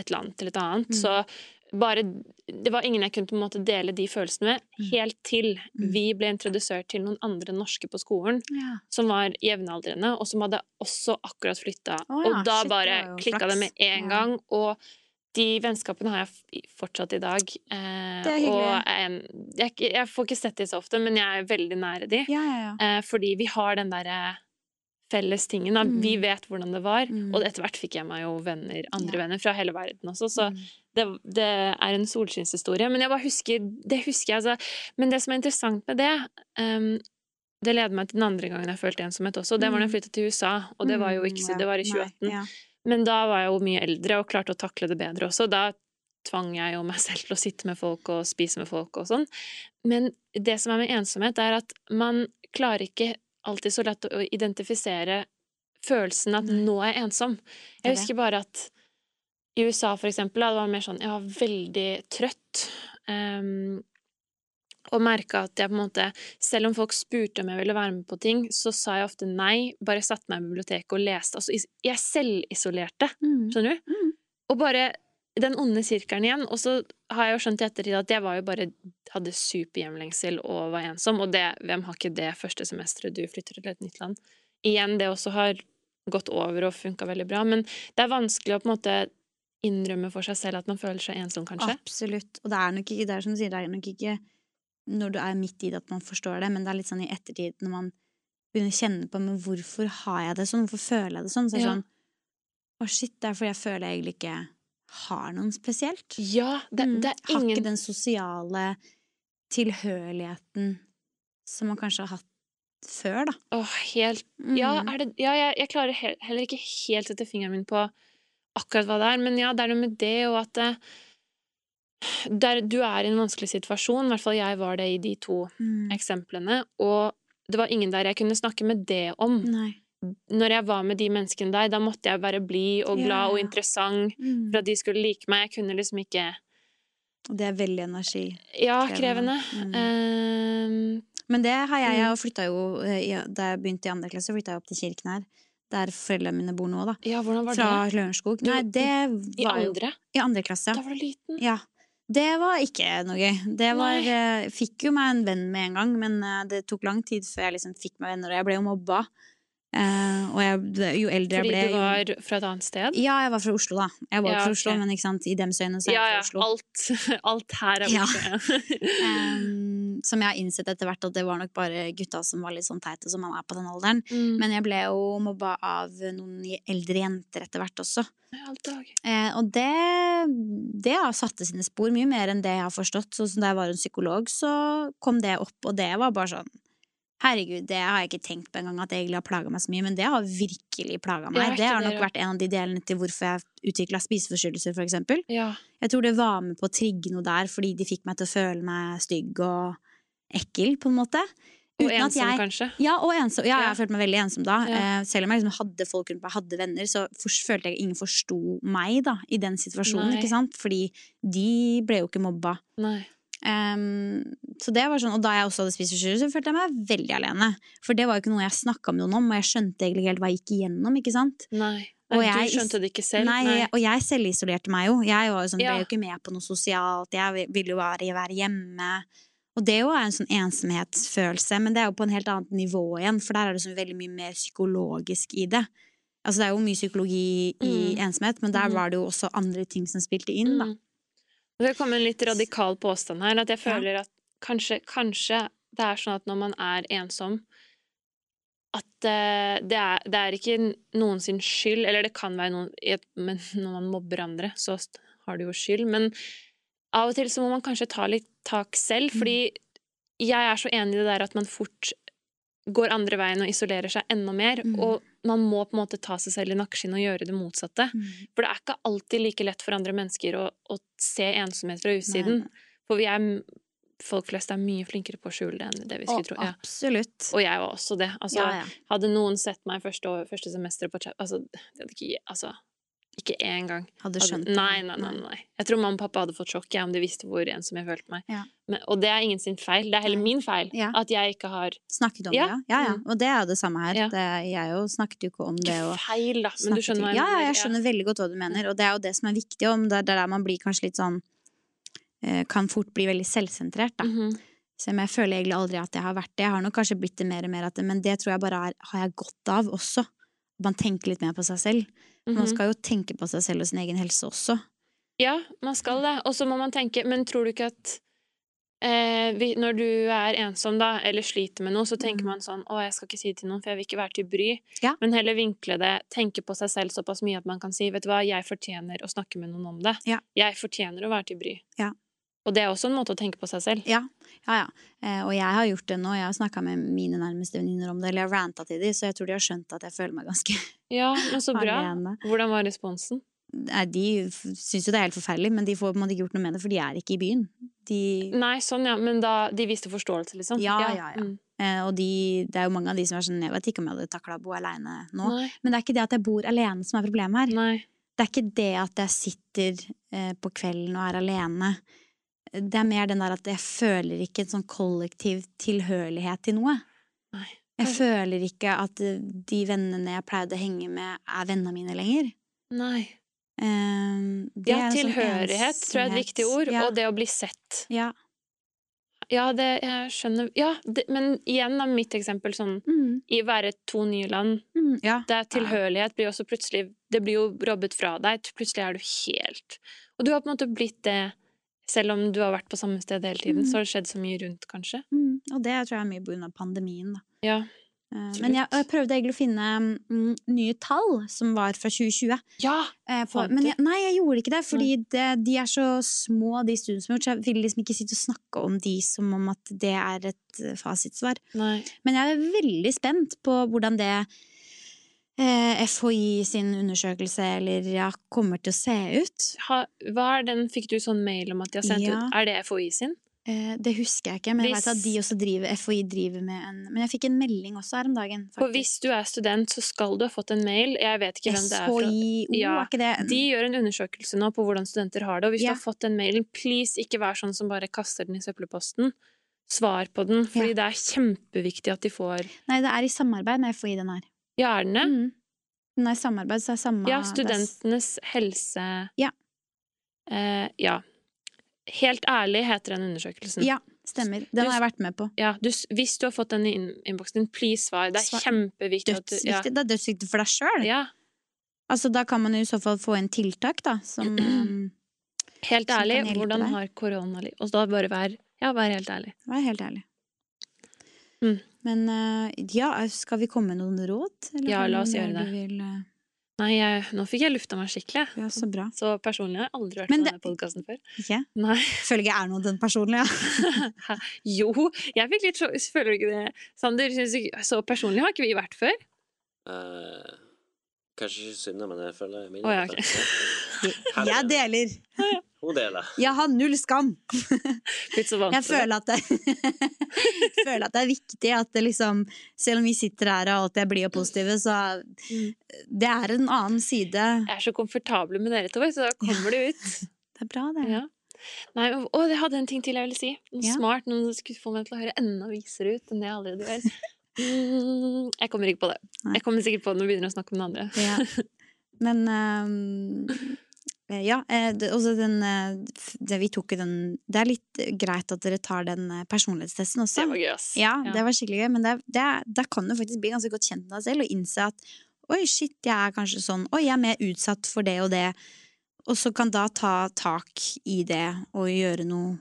et land til et annet. Mm. Så bare Det var ingen jeg kunne på en måte dele de følelsene med, Mm. helt til Mm. vi ble introdusert til noen andre norske på skolen Ja. som var jevnaldrende, og som hadde også akkurat flytta. Oh, ja, og da shit, bare klikka det med en gang. Og de vennskapene har jeg fortsatt i dag. Eh, Det er hyggelig. og jeg, jeg, jeg får ikke sett de så ofte, men jeg er veldig nære de. Ja, ja, ja. Eh, fordi vi har den derre felles tingen. Da. Mm. Vi vet hvordan det var. Mm. Og etter hvert fikk jeg meg jo venner, andre Ja. venner fra hele verden også, så Mm. det, det er en solskinnshistorie. Men jeg bare husker Det husker jeg, altså. Men det som er interessant med det um, Det leder meg til den andre gangen jeg følte ensomhet også. og Det var da jeg Mm. flyttet til USA, og det var jo ikke så Mm, Det var i 2018. Nei, ja. Men da var jeg jo mye eldre og klarte å takle det bedre også. Da tvang jeg jo meg (laughs) selv til å sitte med folk og spise med folk og sånn. Men det som er med ensomhet, er at man klarer ikke alltid så lett å identifisere følelsen at. 'nå er jeg ensom'. Jeg husker bare at i USA, for eksempel, det var mer sånn Jeg var veldig trøtt. Um, og merka at jeg på en måte Selv om folk spurte om jeg ville være med på ting, så sa jeg ofte nei. Bare satte meg i biblioteket og leste. Altså, jeg selvisolerte, Mm. skjønner du? Mm. Og bare den onde sirkelen igjen. Og så har jeg jo skjønt i ettertid at jeg var jo bare hadde superhjemlengsel og var ensom. Og det, hvem har ikke det første semesteret du flytter til et nytt land? Igjen, det også har gått over og funka veldig bra. Men det er vanskelig å på en måte innrømme for seg selv at man føler seg ensom, kanskje. Absolutt. Og det er nok ikke, det er som du sier, det er nok ikke når du er midt i det at man forstår det, men det er litt sånn i ettertid når man begynner å kjenne på men hvorfor har jeg det sånn, hvorfor føler jeg det sånn, så er det Ja. sånn å shit, det er fordi jeg føler jeg egentlig ikke har noen spesielt. Ja, det, Mm. det er Har ikke den sosiale tilhørigheten som man kanskje har hatt før, da. Åh, helt Ja, Mm. det, ja jeg, jeg klarer heller ikke helt å sette fingeren min på akkurat hva det er, men ja, det er noe med det og at det, der, du er i en vanskelig situasjon, i hvert fall jeg var det i de to Mm. eksemplene, og det var ingen der jeg kunne snakke med det om. Nei. Når jeg var med de menneskene der, da måtte jeg være blid og glad og interessant Mm. for at de skulle like meg. Jeg kunne liksom ikke det er veldig energi. Ja, Krevende. Mm. Ehm, Men det har jeg. Mm. Jeg flytta jo eh, Da jeg begynte i andre klasse, flytta jeg opp til Kirken her. Der foreldrene mine bor nå, da. ja, hvordan var Fra det? Lørenskog. Nei, det I var jo andre? I andre klasse, Da var du liten. ja. Det var ikke noe gøy. Det var Nei. eh, Fikk jo meg en venn med en gang, men eh, det tok lang tid før jeg liksom fikk meg venner, og jeg ble jo mobba. Eh, og jeg, jo eldre Fordi jeg ble Fordi du jo var fra et annet sted? Ja, jeg var fra Oslo, da. Jeg var Ja, fra Oslo, okay. men ikke sant, i dems øyne så er Ja, jeg fra Oslo. Alt, (laughs) alt her er Ja. um, (laughs) som jeg har innsett etter hvert at det var nok bare gutta som var litt sånn teite som man er på den alderen. Mm. Men jeg ble jo mobba av noen eldre jenter etter hvert også. Uh. Og det, det har satt sine spor mye mer enn det jeg har forstått. Så da jeg var en psykolog, så kom det opp, og det var bare sånn Herregud, det har jeg ikke tenkt på engang at det egentlig har plaga meg så mye, men det har virkelig plaga meg. det har nok ja. vært en av de delene til hvorfor jeg utvikla spiseforstyrrelser, for eksempel. Ja. Jeg tror det var med på å trigge noe der, fordi de fikk meg til å føle meg stygg og ekkel, på en måte. Og Uten at ensom, jeg- kanskje. Ja, og ensom. Ja, Ja. jeg følte meg veldig ensom da. Ja. Eh, selv om jeg liksom hadde folk rundt meg, hadde venner, så følte jeg at ingen forsto meg da, i den situasjonen, ikke sant? Fordi de ble jo ikke mobba. Nei. Em, så det var sånn, Og da jeg også hadde spiseforstyrrelser, følte jeg meg veldig alene. For det var jo ikke noe jeg snakka med noen om, og jeg skjønte egentlig helt hva jeg gikk igjennom. ikke sant? Nei. Nei, jeg- du skjønte det ikke selv? Nei, Og jeg selvisolerte meg jo. Jeg var jo sånn, Ja. ble jo ikke med på noe sosialt. Jeg ville jo bare være hjemme. Og det jo er en sånn ensomhetsfølelse, men det er jo på en helt annet nivå igjen, for der er det sånn veldig mye mer psykologisk i det. Altså Det er jo mye psykologi i Mm. ensomhet, men der Mm. var det jo også andre ting som spilte inn. da. Mm. Det kom en litt radikal påstand her, at jeg føler at kanskje, kanskje det er sånn at når man er ensom at uh, det, er, det er ikke noen sin skyld, eller det kan være noen et- Men (laughs) når man mobber andre, så har du jo skyld. Men av og til så må man kanskje ta litt tak selv, Mm. fordi jeg er så enig i det der at man fort går andre veien og isolerer seg enda mer. Mm. Og man må på en måte ta seg selv i nakkeskinnet og gjøre det motsatte. Mm. For det er ikke alltid like lett for andre mennesker å, å se ensomhet fra utsiden. For vi er, folk flest er mye flinkere på å skjule det enn det vi skulle Å, tro. Ja. Absolutt. Og jeg var også det. Altså, ja, ja. Hadde noen sett meg første, år, første semester på Altså, det hadde ikke Altså, ikke én gang. Hadde skjønt det. nei, nei, nei, nei. Jeg tror mamma og pappa hadde fått sjokk ja, om de visste hvor ensom jeg følte meg. Ja. Men, og det er ingen sin feil. Det er heller min feil Ja. at jeg ikke har Snakket om det, ja. ja. Mm. Og det er jo det samme her. Det, jeg jo snakket jo ikke om det. Og feil, da. Men du skjønner hva jeg mener. Ja, jeg skjønner veldig godt hva du mener. Og det er jo det som er viktig. Om det er der man blir kanskje litt sånn eh, Kan fort bli veldig selvsentrert, da. Mhm. Selv om jeg føler egentlig aldri at jeg har vært det. Jeg har nok kanskje blitt det mer og mer, det, men det tror jeg bare er, har jeg godt av også. Man tenker litt mer på seg selv. Man Mhm. skal jo tenke på seg selv og sin egen helse også. Ja, man skal det. Og så må man tenke Men tror du ikke at eh, vi, når du er ensom, da, eller sliter med noe, så tenker mm. man sånn Å, jeg skal ikke si det til noen, for jeg vil ikke være til bry. Ja. Men heller vinkle det, tenke på seg selv såpass mye at man kan si Vet du hva, jeg fortjener å snakke med noen om det. Ja. Jeg fortjener å være til bry. Ja. Og det er også en måte å tenke på seg selv. Ja, ja. ja. Eh, og jeg har gjort det nå. Jeg har snakka med mine nærmeste venninner om det, eller jeg har ranta til dem, så jeg tror de har skjønt at jeg føler meg ganske (laughs) Ja, men så bra. alene. Hvordan var responsen? Nei, de syns jo det er helt forferdelig, men de får på en måte ikke gjort noe med det, for de er ikke i byen. De, Nei, sånn, ja. Men da De viste forståelse, liksom? Ja, ja, ja. Mm. eh, og de, det er jo mange av de som er sånn Jeg vet ikke om jeg hadde takla å bo aleine nå. Nei. Men det er ikke det at jeg bor alene som er problemet her. Nei. Det er ikke det at jeg sitter eh, på kvelden og er alene. Det er mer den der at jeg føler ikke en sånn kollektiv tilhørighet til noe. Nei. Jeg føler ikke at de vennene jeg pleide å henge med, er vennene mine lenger. Nei. Det Ja, tilhørighet sånn tilhørighet tror jeg er et viktig ord. Ja, Og det å bli sett. ja. Ja, det jeg skjønner Ja, det, men igjen da, mitt eksempel sånn Mm, I være to nye land mm, ja. Det er tilhørighet blir også plutselig Det blir jo robbet fra deg. Plutselig er du helt Og du har på en måte blitt det selv om du har vært på samme sted hele tiden, Mm. så har det skjedd så mye rundt, kanskje. Mm, og det tror jeg er mye på grunn av pandemien, da. Ja. Eh, Men jeg, jeg prøvde egentlig å finne mm, nye tall som var fra 2020. Ja! Eh, for, men jeg, nei, jeg gjorde ikke det, fordi det, de er så små, de studiene som er gjort, så jeg ville liksom ikke sitte og snakke om de som om at det er et eh, fasitsvar. Nei. Men jeg er veldig spent på hvordan det FHI sin undersøkelse eller ja, kommer til å se ut. Ha, hva er den Fikk du sånn mail om at de har sendt Ja. ut? Er det FHI sin? Eh, det husker jeg ikke, men jeg vet at de også driver, FHI driver med en Men jeg fikk en melding også her om dagen. For faktisk. hvis du er student, så skal du ha fått en mail. Jeg vet ikke hvem det er fra. Ja, er ikke det? De gjør en undersøkelse nå på hvordan studenter har det, og hvis Ja. du har fått den mailen, please ikke vær sånn som bare kaster den i søppelposten. Svar på den, fordi det er kjempeviktig at de får Nei, det er i samarbeid med FHI, den her. Ja, er den det? Mm. Den er samarbeid, så er samme Ja, Studentenes helse Ja. Eh, ja. Helt ærlig heter den undersøkelsen. Ja, stemmer. Den Du- har jeg vært med på. Ja, du, hvis du har fått den i innboksen din, please svar. Det er Svar. kjempeviktig at du ja. Det er dødsviktig for deg sjøl. ja. Altså, da kan man i så fall få inn tiltak, da, som (clears throat) um, Helt ærlig, hvordan har korona... Og da bare vær Ja, vær helt ærlig. Vær helt ærlig. Mm. Men eh, ja, skal vi komme med noen råd? Eller Ja, la oss gjøre det. Vil, eh, Nei, jeg, nå fikk jeg lufta meg skikkelig. ja, så bra. Så personlig har jeg aldri vært Men på det- denne podkasten før. Ikke? Nei. Føler ikke jeg er noe den personlige. (laughs) Ja. Jo, jeg fikk litt så Føler du ikke det? Sander, synes du Så personlig har ikke vi vært før? Eh, kanskje ikke synd, men jeg føler min Oh, ja, okay. (laughs) Jeg deler. Hun deler. Jeg har null skam. (laughs) Blitt så vant Jeg til det. føler at det, (laughs) føler at det er viktig at det liksom Selv om vi sitter her og alltid er blide og positive, så Mm. det er en annen side. Jeg er så komfortabel med dere to, så da kommer det ut. Det er bra, det. Ja. Nei, å, jeg hadde en ting til jeg ville si. Noe Ja. smart, noe som skulle få meg til å høre enda visere ut enn det jeg allerede gjør. Mm, (laughs) jeg kommer ikke på det. Nei. Jeg kommer sikkert på det når vi begynner å snakke om den andre. Ja. Men um, ja, eh, det, også den eh, det, Vi tok jo den Det er litt greit at dere tar den personlighetstesten også. Det var gøy, ass. Ja, det var skikkelig gøy, men det, det, da kan du faktisk bli ganske godt kjent med deg selv og innse at oi, shit, jeg er kanskje sånn, oi, jeg er mer utsatt for det og det. Og så kan da ta tak i det og gjøre noe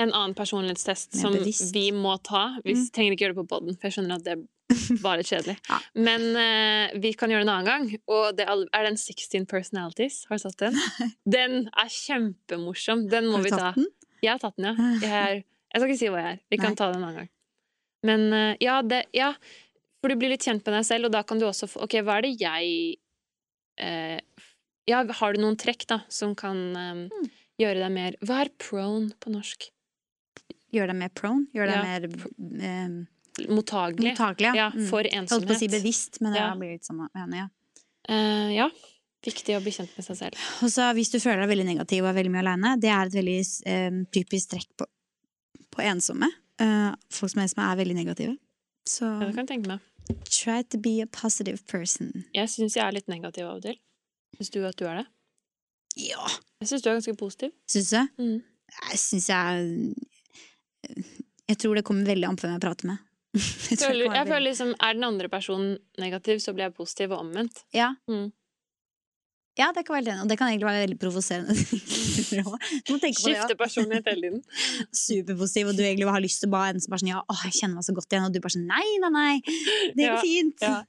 En annen personlighetstest som bevisst. vi må ta. Vi Mm. trenger ikke gjøre det på poden, for jeg skjønner at det (laughs) var litt kjedelig. Ja. Men uh, vi kan gjøre det en annen gang. Og det er den 16 personalities. Har du tatt den? (laughs) Den er kjempemorsom. Den må vi ta. den? Jeg har tatt den, ja. (laughs) Jeg, er, jeg skal ikke si hva jeg er. Vi kan Nei. ta den en annen gang. Men uh, ja, det, ja, for du blir litt kjent med deg selv, og da kan du også få Ok, hva er det jeg uh, Ja, har du noen trekk, da, som kan um, Mm. gjøre deg mer Hva er prone på norsk? Gjør deg mer prone? Gjør deg mer eh, Mottagelig. mottagelig? Ja, Mm. for Jeg holdt på å si bevisst, men det blir litt samme. Enig, ja. Uh, ja. Viktig å bli kjent med seg selv. Og så hvis du føler deg veldig negativ og er veldig mye alene, det er et veldig eh, typisk trekk på, på ensomme. Uh, folk som er, som er veldig negative. Så Ja, det kan jeg tenke meg. try to be a positive person. Jeg syns jeg er litt negativ av og til. Syns du at du er det? Ja, Jeg syns du er ganske positiv. syns du? Mm. Jeg syns jeg Jeg tror det kommer veldig an på hvem jeg prater med. (laughs) Jeg Føler, jeg føler liksom, Er den andre personen negativ, så blir jeg positiv, og omvendt. Ja. Mm. ja, det kan være enig. Og det kan egentlig være veldig provoserende. (laughs) Skifte personlighet hele tiden. (laughs) Superpositiv, og du egentlig har lyst til å bare en som bare sånn Ja, å, jeg kjenner meg så godt igjen. Og du bare sånn Nei, nei, nei. Det går Ja, fint. ja.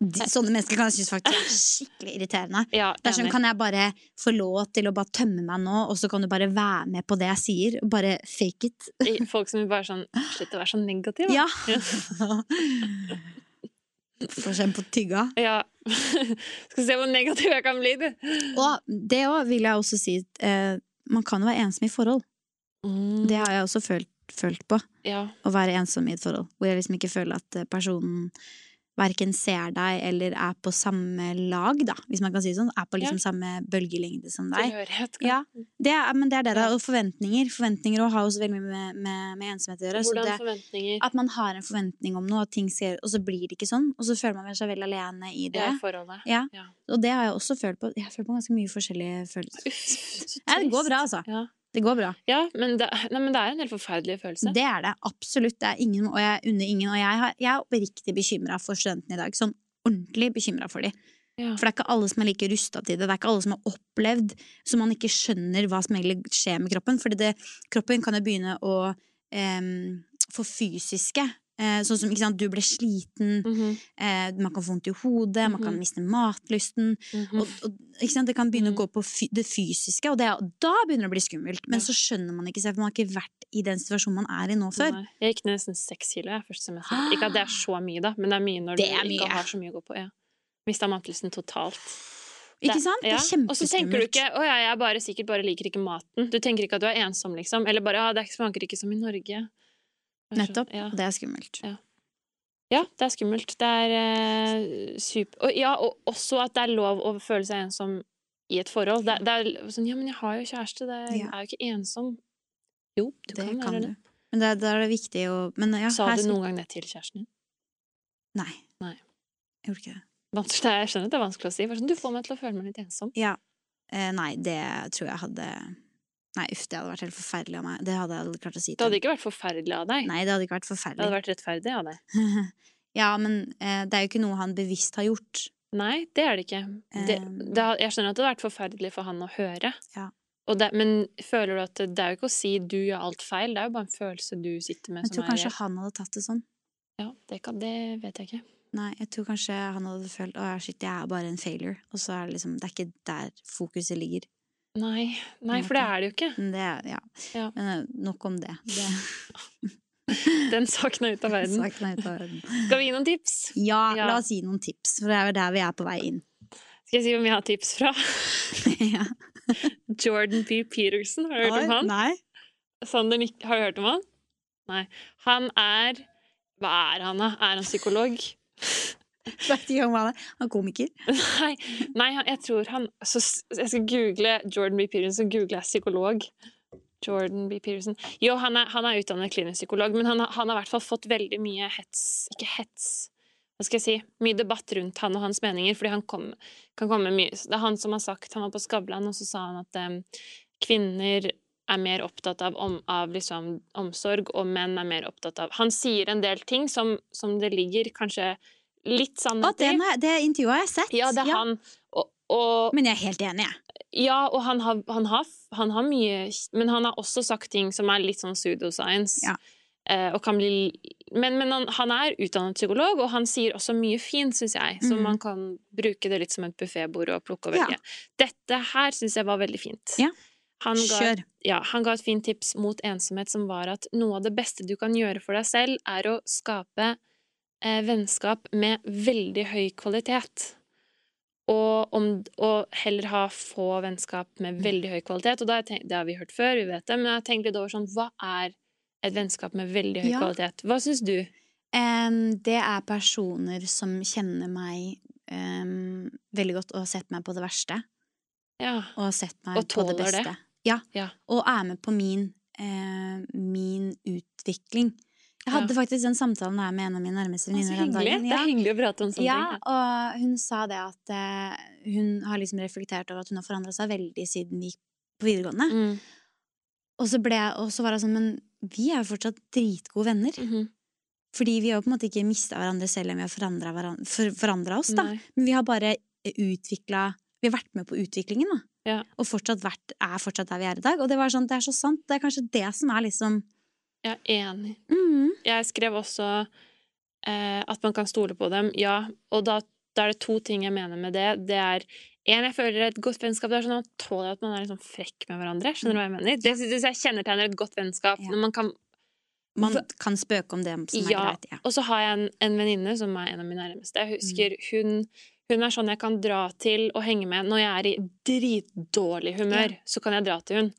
De, sånne mennesker kan jeg synes faktisk er (laughs) skikkelig irriterende. Ja, Det er sånn. Kan jeg bare få lov til å bare tømme meg nå, og så kan du bare være med på det jeg sier? Og bare fake it. Folk som bare sånn Slutt å være så negativ. da. Ja! (laughs) Få kjenne på tygga. Ja. (laughs) Skal se hvor negativ jeg kan bli, du. Og det òg vil jeg også si. Eh, man kan jo være ensom i forhold. Det har jeg også følt, følt på. Ja. Å være ensom i et forhold. Hvor jeg liksom ikke føler at eh, personen verken ser deg eller er på samme lag, da, hvis man kan si det sånn. Er på liksom samme bølgelengde som deg. Tilhørighet. kan- Ja, det er, men det er det, da. Ja. Og forventninger. Forventninger har også veldig mye med, med, med ensomhet å gjøre. Så Hvordan det, forventninger at man har en forventning om noe, skal, og så blir det ikke sånn. Og så føler man seg veldig alene i det. i forholdet. Ja. Ja. Og det har jeg også følt på. Jeg har følt på ganske mye forskjellige følelser. Ja, det går bra, altså. Ja, Det går bra. ja men, det, nei, men det er en helt forferdelig følelse. Det er det. Absolutt. Det er ingen, og jeg unner ingen. Og jeg, har, jeg er oppriktig bekymra for studentene i dag. Sånn ordentlig bekymra for dem. Ja. For det er ikke alle som er like rusta til det. Det er ikke alle som har opplevd så man ikke skjønner hva som egentlig skjer med kroppen. Fordi kroppen kan jo begynne å em, få fysiske eh, Sånn som sant, du ble sliten, Mhm, eh, man kan få vondt i hodet, man kan Mhm. miste matlysten. mhm. Og, og, ikke sant? Det kan begynne Mhm. å gå på det fysiske, og det, er- da begynner det å bli skummelt. Men Ja. så skjønner man ikke seg, for man har ikke vært i den situasjonen man er i nå før. Nei. Jeg gikk ned nesten seks kilo jeg, første semester. Ikke at det er så mye, da, men det er mye når du er ikke har så mye å gå på. Ja. Mista matlysten totalt. Ikke sant? Det ja. kjempeskummelt Og så tenker du ikke 'Å ja, jeg bare sikkert bare liker ikke maten'. Du tenker ikke at du er ensom, liksom. Eller bare 'Ja, det smaker ikke som i Norge'. Nettopp. Ja. Det er skummelt. ja, det er skummelt. Det er eh, super og, Ja, og også at det er lov å føle seg ensom i et forhold. Det, det er sånn 'Ja, men jeg har jo kjæreste. Det er, Ja. er jo ikke ensom'. Jo, du Det kan være du. det. Men da er det viktig å men ja, Sa du noen gang det til kjæresten din? Nei. Nei. Jeg gjorde ikke det. Vanskelig, jeg skjønner at det er vanskelig å si. Sånn, du får meg til å føle meg litt ensom. Ja. Eh, nei, det tror jeg hadde Nei, uff, det hadde vært helt forferdelig av meg. Det hadde jeg aldri klart å si Det hadde ikke vært forferdelig av deg. Nei, det hadde ikke vært Det forferdelig. hadde vært rettferdig av deg. (laughs) ja, men eh, det er jo ikke noe han bevisst har gjort. Nei, det er det ikke. Det, det, jeg skjønner at det hadde vært forferdelig for han å høre. Ja. Og det, men føler du at det, det er jo ikke å si 'du gjør alt feil', det er jo bare en følelse du sitter med Jeg som tror er kanskje han hadde tatt det sånn. Ja, det, kan, det vet jeg ikke. Nei, jeg tror kanskje han hadde følt Å shit, jeg er bare en failure. Og så er det liksom Det er ikke der fokuset ligger. Nei, nei for det er det jo ikke. Det er Ja. Ja. Men eh, nok om det. det (laughs) Den saken er ute av verden. er ute av verden. Skal vi gi noen tips? Ja, Ja. la oss gi noen tips, for det er jo der vi er på vei inn. Skal jeg si hvem jeg har tips fra? (laughs) ja. Jordan B. Peterson. Har du hørt om han? Nei. Sander, Nick, har du hørt om han? Nei. Han er Hva er han, da? Er han psykolog? Vet ikke om han. Han er komiker. (laughs) Nei, nei han, jeg tror han så, Jeg skal google Jordan B. Peterson, så googler jeg psykolog. Jordan B. Peterson. Jo, han er, han er utdannet klinisk psykolog, men han, han har i hvert fall fått veldig mye hets Ikke hets, hva skal jeg si? Mye debatt rundt han og hans meninger, fordi han kom, kan komme mye Det er han som har sagt Han var på Skavlan, og så sa han at um, kvinner er mer opptatt av, om, av liksom, omsorg, og menn er mer opptatt av Han sier en del ting som, som det ligger kanskje litt Å, sannhet i. den det intervjuet har jeg sett. Ja, det er han. Og, og, Men jeg er helt enig, jeg. ja, og han har, han, har, han har mye Men han har også sagt ting som er litt sånn pseudoscience. Ja. Eh, og kan bli Men, men han, han er utdannet psykolog, og han sier også mye fint, syns jeg. Så mm. man kan bruke det litt som et buffébord og plukke og Ja. Dette her syns jeg var veldig fint. Ja. Han ga, ja, han ga et fint tips mot ensomhet, som var at noe av det beste du kan gjøre for deg selv, er å skape eh, vennskap med veldig høy kvalitet. Og, om, og heller ha få vennskap med veldig høy kvalitet. Og tenkt, det har vi hørt før, vi vet det, men jeg har tenkt litt over sånn Hva er et vennskap med veldig høy Ja. kvalitet? Hva syns du? Um, det er personer som kjenner meg um, veldig godt og har sett meg på det verste. Ja. Og har sett meg på det beste. det. Ja. Ja. Og er med på min, uh, min utvikling. Jeg hadde faktisk den samtalen her med en av mine nærmeste venninner den ja. Det er hyggelig å prate om sånne Ja, ting. og hun sa det at uh, hun har liksom reflektert over at hun har forandra seg veldig siden vi gikk på videregående. Mm. Og, så ble, og så var hun sånn, men vi er jo fortsatt dritgode venner. Mhm. Fordi vi har jo på en måte ikke mista hverandre selv om vi har for, forandra oss, da. Nei. Men vi har bare utvikla Vi har vært med på utviklingen, da. Ja. Og fortsatt vært, er fortsatt der vi er i dag. Og det var sånn, det er så sant. Det er kanskje det som er liksom Er enig. mm, Jeg skrev også eh, at man kan stole på dem, ja. Og da, da er det to ting jeg mener med det. Det er en, jeg føler et godt vennskap Det er sånn at man tåler at man er liksom frekk med hverandre. Skjønner du hva jeg mener? Det synes jeg kjennetegner et godt vennskap. Ja. Når man kan Man kan spøke om det som er Ja. greit. Ja. Og så har jeg en, en venninne som er en av mine nærmeste. Jeg husker Mm. hun, hun er sånn jeg kan dra til og henge med når jeg er i dritdårlig humør. Så kan jeg dra til hun.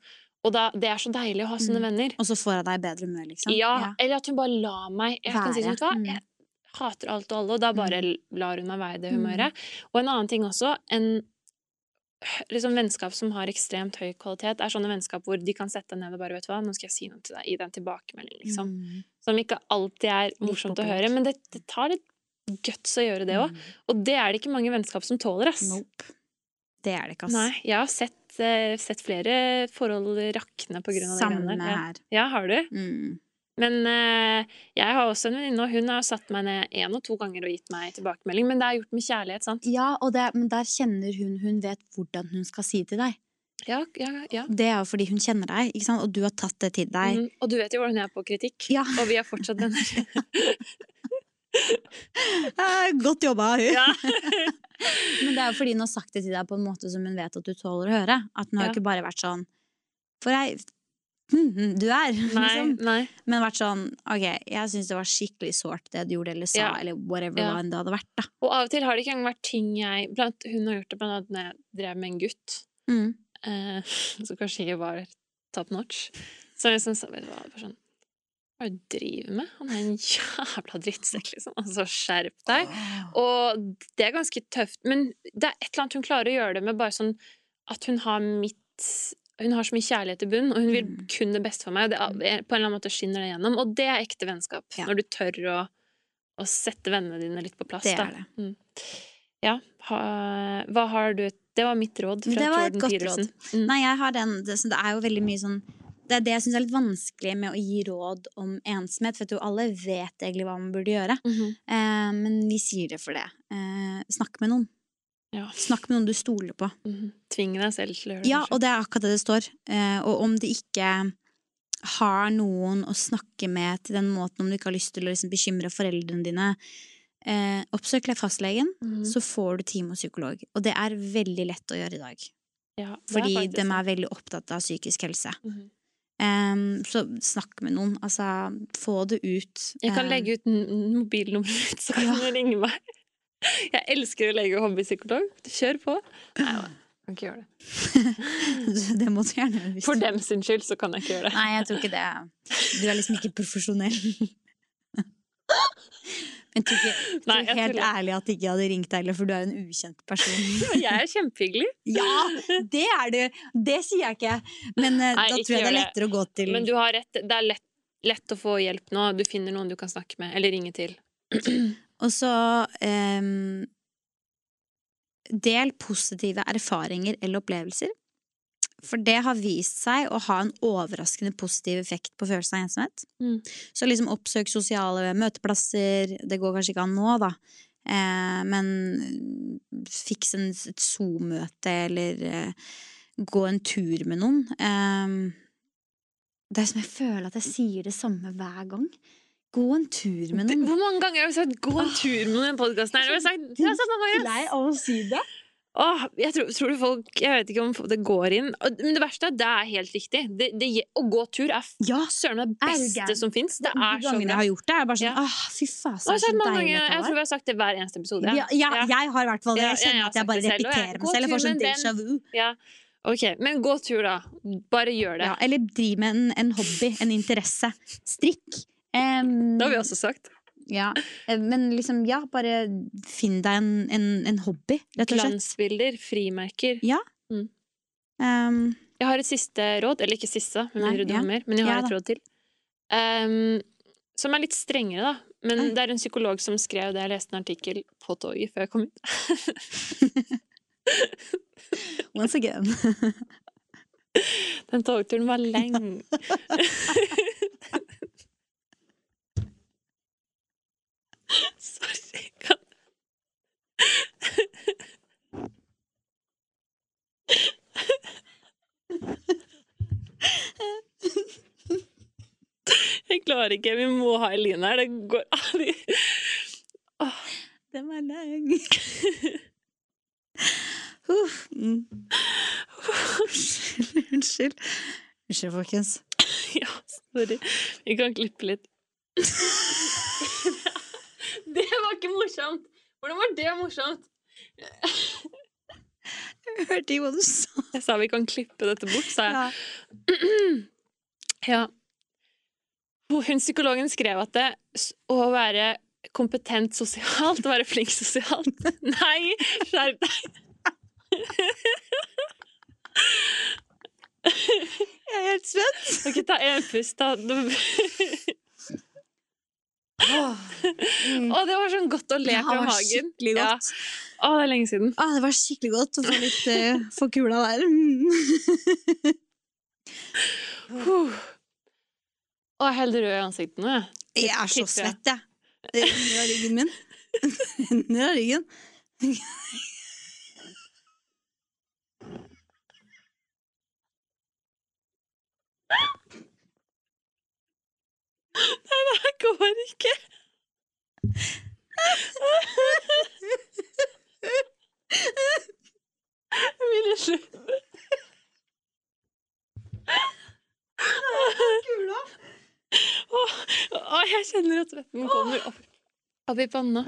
Og da, det er så deilig å ha sånne Mm. venner. Og så får jeg deg i bedre humør, liksom. Ja, eller at hun bare lar meg Jeg kan si sånn, hva, Mm. jeg hater alt og alle, og da bare lar hun meg være i det Mm. humøret. Og en annen ting også, en liksom vennskap som har ekstremt høy kvalitet, er sånne vennskap hvor de kan sette deg ned og bare, vet hva, nå skal jeg si noe til deg, gi deg en tilbakemelding, liksom. Mm. Som ikke alltid er morsomt å høre, men det, det tar litt guts å gjøre det òg. Mm. Og det er det ikke mange vennskap som tåler, ass. Nope. Det er det ikke, ass. Nei, jeg har sett, eh, sett flere forhold rakne på grunn av det Samme her. ja, har du? Mm. Men uh, jeg har også en venninne, og hun har satt meg ned én og to ganger og gitt meg tilbakemelding. Men det er gjort med kjærlighet, sant? Ja, og det, men der kjenner hun Hun vet hvordan hun skal si til deg. Ja, ja, ja. Det er jo fordi hun kjenner deg, ikke sant? og du har tatt det til deg. Mm, Og du vet jo hvordan jeg er på kritikk. Ja. Og vi har fortsatt venner. (laughs) (laughs) Eh, Godt jobba, hun! ja. (laughs) Men det er jo fordi hun har sagt det til deg på en måte som hun vet at du tåler å høre. At hun har Ja. ikke bare vært sånn For ei mhm, du er, (laughs) Nei, liksom. nei. Men vært sånn Ok, jeg syns det var skikkelig sårt det du gjorde eller sa, Ja. eller whatever Ja. det hadde vært, da. Og av og til har det ikke engang vært ting jeg blant, Hun har gjort det blant annet når jeg drev med en gutt, Mm. eh, som kanskje ikke var top notch. Så jeg liksom, det var bare sånn Hva er det du driver med? Han er en jævla drittsekk, liksom. Altså, skjerp deg. Og det er ganske tøft, men det er et eller annet hun klarer å gjøre det med bare sånn at hun har mitt Hun har så mye kjærlighet i bunn, og hun vil Mm. kun det beste for meg. Og det, er- på en eller annen måte skinner det gjennom, og det er ekte vennskap. Ja. Når du tør å, å sette vennene dine litt på plass. Det er det. Mm. Ja. Ha, hva har du Det var mitt råd fra Det var et Jordan godt Peterson. Mm. Nei, jeg har den Det, det er jo veldig mye sånn Det er det jeg syns er litt vanskelig med å gi råd om ensomhet, for jeg tror alle vet egentlig hva man burde gjøre. Mhm. Eh, men vi sier det for det. Eh, snakk med noen. Ja. Snakk med noen du stoler på. Mm -hmm. Tving deg selv til å gjøre det. Ja, og det er akkurat det det står. Eh, og om du ikke har noen å snakke med til den måten, om du ikke har lyst til å liksom bekymre foreldrene dine, eh, oppsøk fastlegen, Mhm. så får du time hos psykolog. Og det er veldig lett å gjøre i dag. ja, fordi er de er veldig opptatt av psykisk helse. Mhm. Em, så snakk med noen. Altså, få det ut. Jeg kan legge ut mobilnummeret mitt, så kan Ja. du ringe meg. Jeg elsker å legge hobbypsykolog. Kjør på. Nei, kan ikke gjøre det. (laughs) det må du gjerne gjøre. For dem sin skyld så kan jeg ikke gjøre det. Nei, jeg tror ikke det. Du er liksom ikke profesjonell. Men jeg helt ærlig at jeg ikke hadde ringt deg heller, for du er en ukjent person. (laughs) Jeg er kjempehyggelig. ja, det er du! Det sier jeg ikke. Men eh, Nei, da tror jeg det er lettere det. å gå til Men du har rett. Det er lett, lett å få hjelp nå. Du finner noen du kan snakke med, eller ringe til. (clears throat) Og så um, Del positive erfaringer eller opplevelser. For det har vist seg å ha en overraskende positiv effekt på følelsen av ensomhet. Mm. Så liksom oppsøk sosiale møteplasser. Det går kanskje ikke an nå, da. Eh, men fiks en, et Zoom-møte, eller eh, gå en tur med noen. Eh, det er som jeg føler at jeg sier det samme hver gang. Gå en tur med noen. Hvor mange ganger har vi sagt 'gå en tur med noen podkasten her'? Jeg er så. Lei av å si det. Åh, jeg tror, tror folk Jeg vet ikke om det går inn. Men det verste er at det er helt riktig. Det, det, å gå tur er Ja, søren meg det beste som fins. Det er så gangene jeg har gjort det, er bare sånn Ja. Åh, fy faen, så, så deilig ganger, jeg tror vi har sagt det hver eneste episode. Ja, ja, Ja. jeg har i hvert fall det. Jeg ja, jeg at jeg bare selv, repeterer meg selv. Jeg får sånn déjà vu. Ja. Ok, men gå tur, da. Bare gjør det. Ja, eller driv med en, en hobby, en interesse. Strikk. Um, Det har vi også sagt. Ja, eh, men liksom, ja, bare finn deg en, en, en hobby, rett og slett. Glansbilder, frimerker. Em, Jeg har et siste råd, eller ikke siste, Nei, ja. mer, men jeg har Ja, et råd til. Um, som er litt strengere, da. Men Oi. det er en psykolog som skrev det. Jeg leste en artikkel på toget før jeg kom ut. (laughs) once again. (laughs) Den togturen var lang. (laughs) Sorry. Kan... Jeg klarer ikke. Vi må ha Eline her. Det går aldri. Den var lang. Uff. Mm. Unnskyld, unnskyld. Unnskyld, folkens. Ja, sorry. Vi kan klippe litt. (laughs) Det var ikke morsomt! Hvordan var det morsomt? Jeg hørte ikke hva du sa. Jeg sa vi kan klippe dette bort, sa jeg. Ja. (clears throat) Ja. Hun psykologen skrev at det å være kompetent sosialt, å være flink sosialt (laughs) Nei, skjerp deg! Jeg er helt spent. Ok, ta en pust, da. (laughs) Mm. og det var sånn godt å le Det fra var magen. skikkelig Ja. godt. Å, det er lenge siden. Å, det var skikkelig godt å få litt uh, få kula der. Mm. Å, jeg er helt rød i ansiktet nå, jeg. Jeg er så svett, jeg. Det renner av ryggen min. (laughs) Renner av ryggen. Det går ikke. Jeg vil slutte. Åh, åh, jeg kjenner at svetten kommer opp, opp i panna.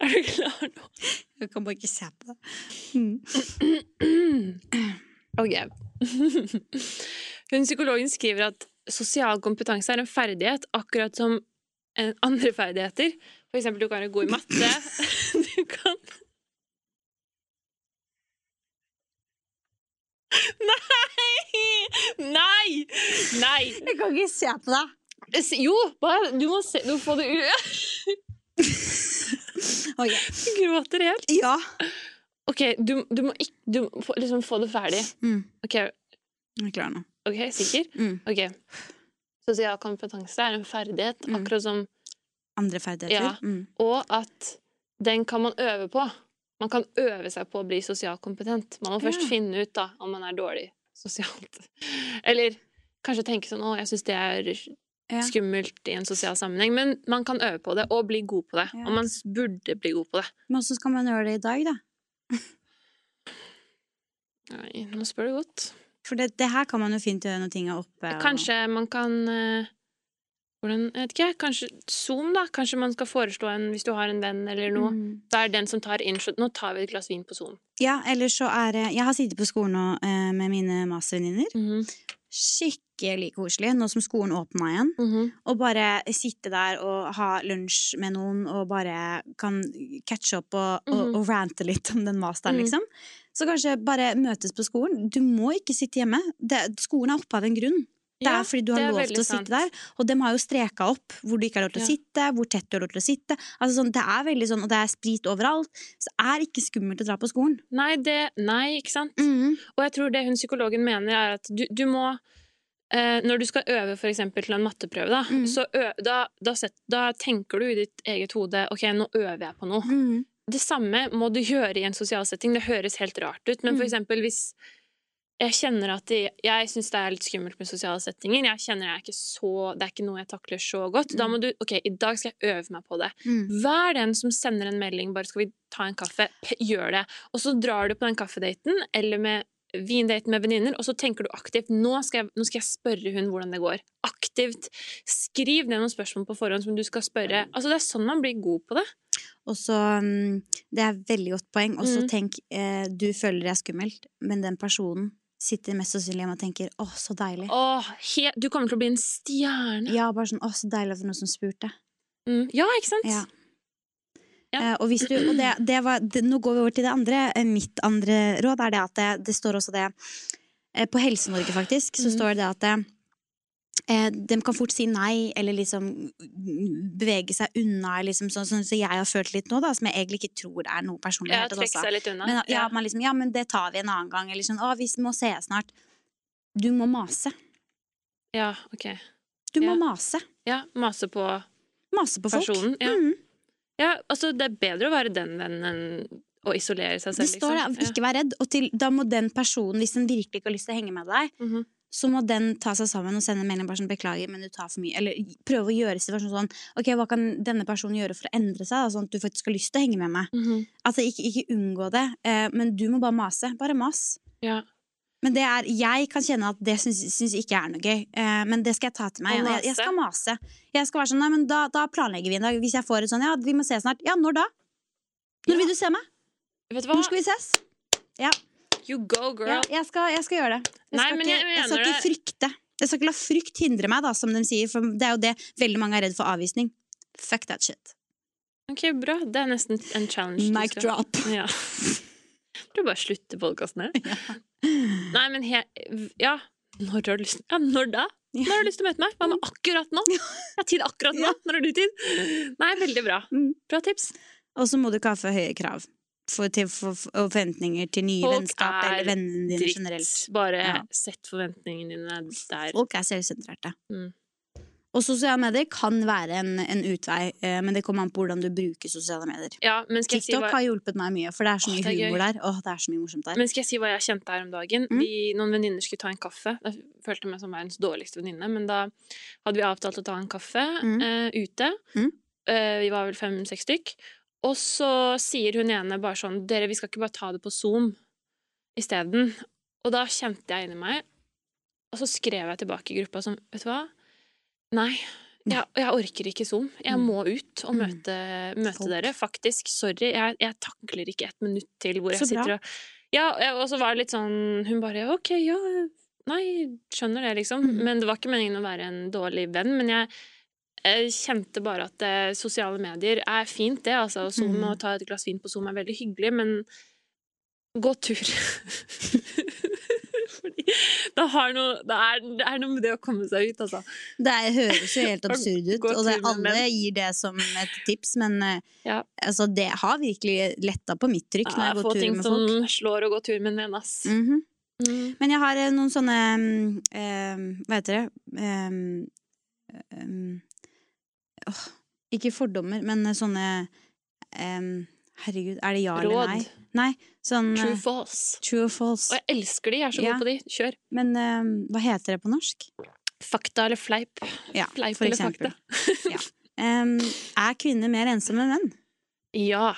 Er du klar nå? Jeg kan bare ikke se på det. Mm. (clears throat) Ok. Hun psykologen skriver at sosial kompetanse er en ferdighet, akkurat som (laughs) andre ferdigheter. For eksempel, du kan være god i matte. (laughs) Du kan (laughs) Nei! Nei! Nei! Jeg kan ikke se på deg. Jo, bare Du må se Du må få det ut. okay. Du gråter helt. Ja. OK, du, du må ikke Du må liksom få det ferdig. Mm. OK, Jeg er klar nå. ok, sikker? Mm. Ok. Sosial kompetanse er en ferdighet, Mm. akkurat som Andre ferdigheter. Ja. Mm. Og at den kan man øve på. Man kan øve seg på å bli sosialt kompetent. Man må først Ja. finne ut da, om man er dårlig sosialt. (laughs) Eller kanskje tenke sånn 'Å, jeg syns det er skummelt i en sosial sammenheng'. Men man kan øve på det, og bli god på det. Ja. Og man burde bli god på det. Men hvordan skal man gjøre det i dag, da? Nei, nå spør du godt. For det, det her kan man jo fint gjøre når ting er oppe. og- Kanskje man kan eh, Hvordan, jeg vet ikke, kanskje Zoom, da? Kanskje man skal foreslå en hvis du har en venn eller noe. Mm. Da er den som tar inn Nå tar vi et glass vin på Zoom. Ja, eller så er det Jeg har sittet på skolen nå eh, med mine mastervenninner. Mhm. Skikkelig koselig nå som skolen åpna igjen. Mhm. Og bare sitte der og ha lunsj med noen og bare kan catche opp og, og, Mhm. og rante litt om den masteren, Mhm. liksom. Så kanskje bare møtes på skolen. Du må ikke sitte hjemme. Det, skolen er oppe av en grunn. Det er fordi du har lov til å sant. sitte der. Og de har jo streka opp hvor du ikke har lov til å Ja. sitte, hvor tett du har lov til å sitte. Altså sånn, det er veldig sånn, Og det er sprit overalt. Så det er ikke skummelt å dra på skolen. Nei, det, nei, ikke sant? Mhm. Og jeg tror det hun psykologen mener, er at du, du må eh, Når du skal øve for eksempel til en matteprøve, da, Mhm. så ø, da, da, set, da tenker du i ditt eget hode OK, nå øver jeg på noe. Mhm. Det samme må du gjøre i en sosial setting. Det høres helt rart ut, men for Mhm. eksempel hvis jeg kjenner at det, jeg syns det er litt skummelt med sosiale settinger. Jeg kjenner jeg er så, Det er ikke noe jeg takler så godt. Da må du OK, i dag skal jeg øve meg på det. Mm. Vær den som sender en melding bare 'skal vi ta en kaffe', P gjør det. Og så drar du på den kaffedaten eller med vindaten med venninner, og så tenker du aktivt nå skal, jeg, 'nå skal jeg spørre hun hvordan det går'. Aktivt. Skriv ned noen spørsmål på forhånd som du skal spørre. Altså Det er sånn man blir god på det. Og så mm, Det er et veldig godt poeng. Og så Mm. tenk eh, Du føler det er skummelt, men den personen sitter mest sannsynlig hjemme og tenker 'Å, så deilig'. Åh, he, du kommer til å bli en stjerne. Ja, bare sånn 'Å, så deilig for noen som spurte'. Mm. Ja, ikke sant? Ja. Ja. Eh, og du, og det, det var, det, nå går vi over til det andre. Eh, Mitt andre råd er det at det, det står også det eh, På Helse-Norge, faktisk, så mm. står det det at det, de kan fort si nei, eller liksom bevege seg unna, liksom, sånn sånn som jeg har følt litt nå, da, som jeg egentlig ikke tror er noe personlig. Ja, trekke seg litt unna. Men, ja, man liksom, ja, men det tar vi en annen gang. Eller sånn, å, vi må se snart. Du må mase. ja, ok. Du må Ja. mase. Ja, mase på Mase på folk. personen. Ja. Mm. ja, altså det er bedre å være den vennen enn å isolere seg selv. Det står liksom. der, ikke vær redd. Og til, da må den personen, hvis den virkelig ikke har lyst til å henge med deg, mm Mhm. Så må den ta seg sammen og sende en melding bare sånn 'beklager, men du tar for mye'. Eller prøve å gjøre situasjonen sånn 'ok, hva kan denne personen gjøre for å endre seg', da, sånn at du faktisk har lyst til å henge med meg. Mhm. Altså ikke, ikke unngå det, eh, men du må bare mase. Bare mas. Ja. Men det er, jeg kan kjenne at det syns, ikke er noe gøy. Eh, men det skal jeg ta til meg. Jeg, jeg skal mase. Jeg skal være sånn, nei, men da, da planlegger vi en dag. Hvis jeg får et sånn, ja, vi må ses snart. Ja, når da? Når Ja. vil du se meg? Vet du hva? Når skal vi ses? Ja, You go, girl. ja jeg, skal, jeg skal gjøre det. Jeg Nei, skal, men ikke, jeg jeg skal ikke frykte. Jeg skal ikke la frykt hindre meg, da, som de sier. For det er jo det veldig mange er redd for avvisning. Fuck that shit. Ok, bra. Det er nesten en challenge. Mic drop. (laughs) Ja. Du bare slutter podkasten her. (laughs) Nei, men he... Ja. Når har du lyst Ja, når da? Når har du lyst til å møte meg? Hva med akkurat nå? Jeg har tid akkurat nå. Ja. Når har du tid? Nei, veldig bra. Mm. Bra tips. Og så må du ikke ha for høye krav. For, til, for, og forventninger til nye Folk vennskap er eller vennene dine Dritt. generelt. Bare Ja. sett forventningene dine der. Folk er selvsentrerte. Mm. Og sosiale medier kan være en, en utvei, eh, men det kommer an på hvordan du bruker sosiale medier. Ja, jeg si TikTok hva har hjulpet meg mye, for det er så mye Åh, humor der. Åh, det er så mye morsomt der. Men skal jeg si hva jeg kjente her om dagen? Mm. Vi, noen venninner skulle ta en kaffe. Jeg følte meg som verdens dårligste venninne, men da hadde vi avtalt å ta en kaffe Mm. uh, ute. Mm. Uh, vi var vel fem-seks stykk. Og så sier hun ene bare sånn Dere, vi skal ikke bare ta det på Zoom isteden. Og da kjente jeg inni meg, og så skrev jeg tilbake i gruppa som Vet du hva? Nei. Jeg, jeg orker ikke Zoom. Jeg Mm. må ut og Mm. møte, møte dere. Faktisk. Sorry. Jeg, jeg takler ikke ett minutt til hvor jeg sitter og Ja, og så var det litt sånn Hun bare OK, ja Nei, skjønner det, liksom. Mm. Men det var ikke meningen å være en dårlig venn. Men jeg, jeg kjente bare at eh, sosiale medier er fint, det. Altså, og Zoom, Mm. Å ta et glass vin på Zoom er veldig hyggelig, men gå tur. (laughs) Fordi det, har noe, det, er, det er noe med det å komme seg ut, altså. Det er, høres jo helt (laughs) absurd ut, og det, alle gir det som et tips, men eh, Ja. altså, det har virkelig letta på mitt trykk når jeg går tur med folk. Få ting som slår å gå tur med en venn, ass. Mhm. Mm. Men jeg har eh, noen sånne um, Hva heter det? Um, em, åh, ikke fordommer, men sånne um, Herregud, er det ja eller nei? Nei, sånn True eh, false. true false. Og jeg elsker de, jeg er så Ja. god på de. Kjør. Men um, hva heter det på norsk? Fakta eller fleip? Ja, Fleip for eller eksempel. (laughs) ja. um, er kvinner mer ensomme enn menn? Ja.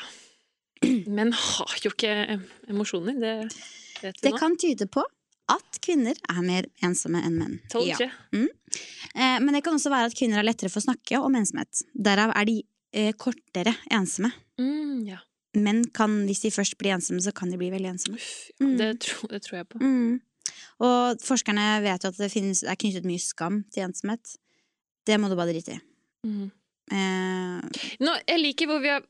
Menn har jo ikke emosjoner, det vet vi Det nå. kan tyde på at kvinner er mer ensomme enn menn. Told Ja. Mm. Eh, men det kan også være at kvinner har lettere for å snakke om ensomhet. Derav er de eh, kortere ensomme. Mm, ja. Menn kan, hvis de først blir ensomme, så kan de bli veldig ensomme. Uff, ja. Mm. Det, tror, det tror jeg på. Mm. Og forskerne vet jo at det, finnes, det er knyttet mye skam til ensomhet. Det må du bare drite i. Mm. Eh, Nå, jeg liker hvor vi har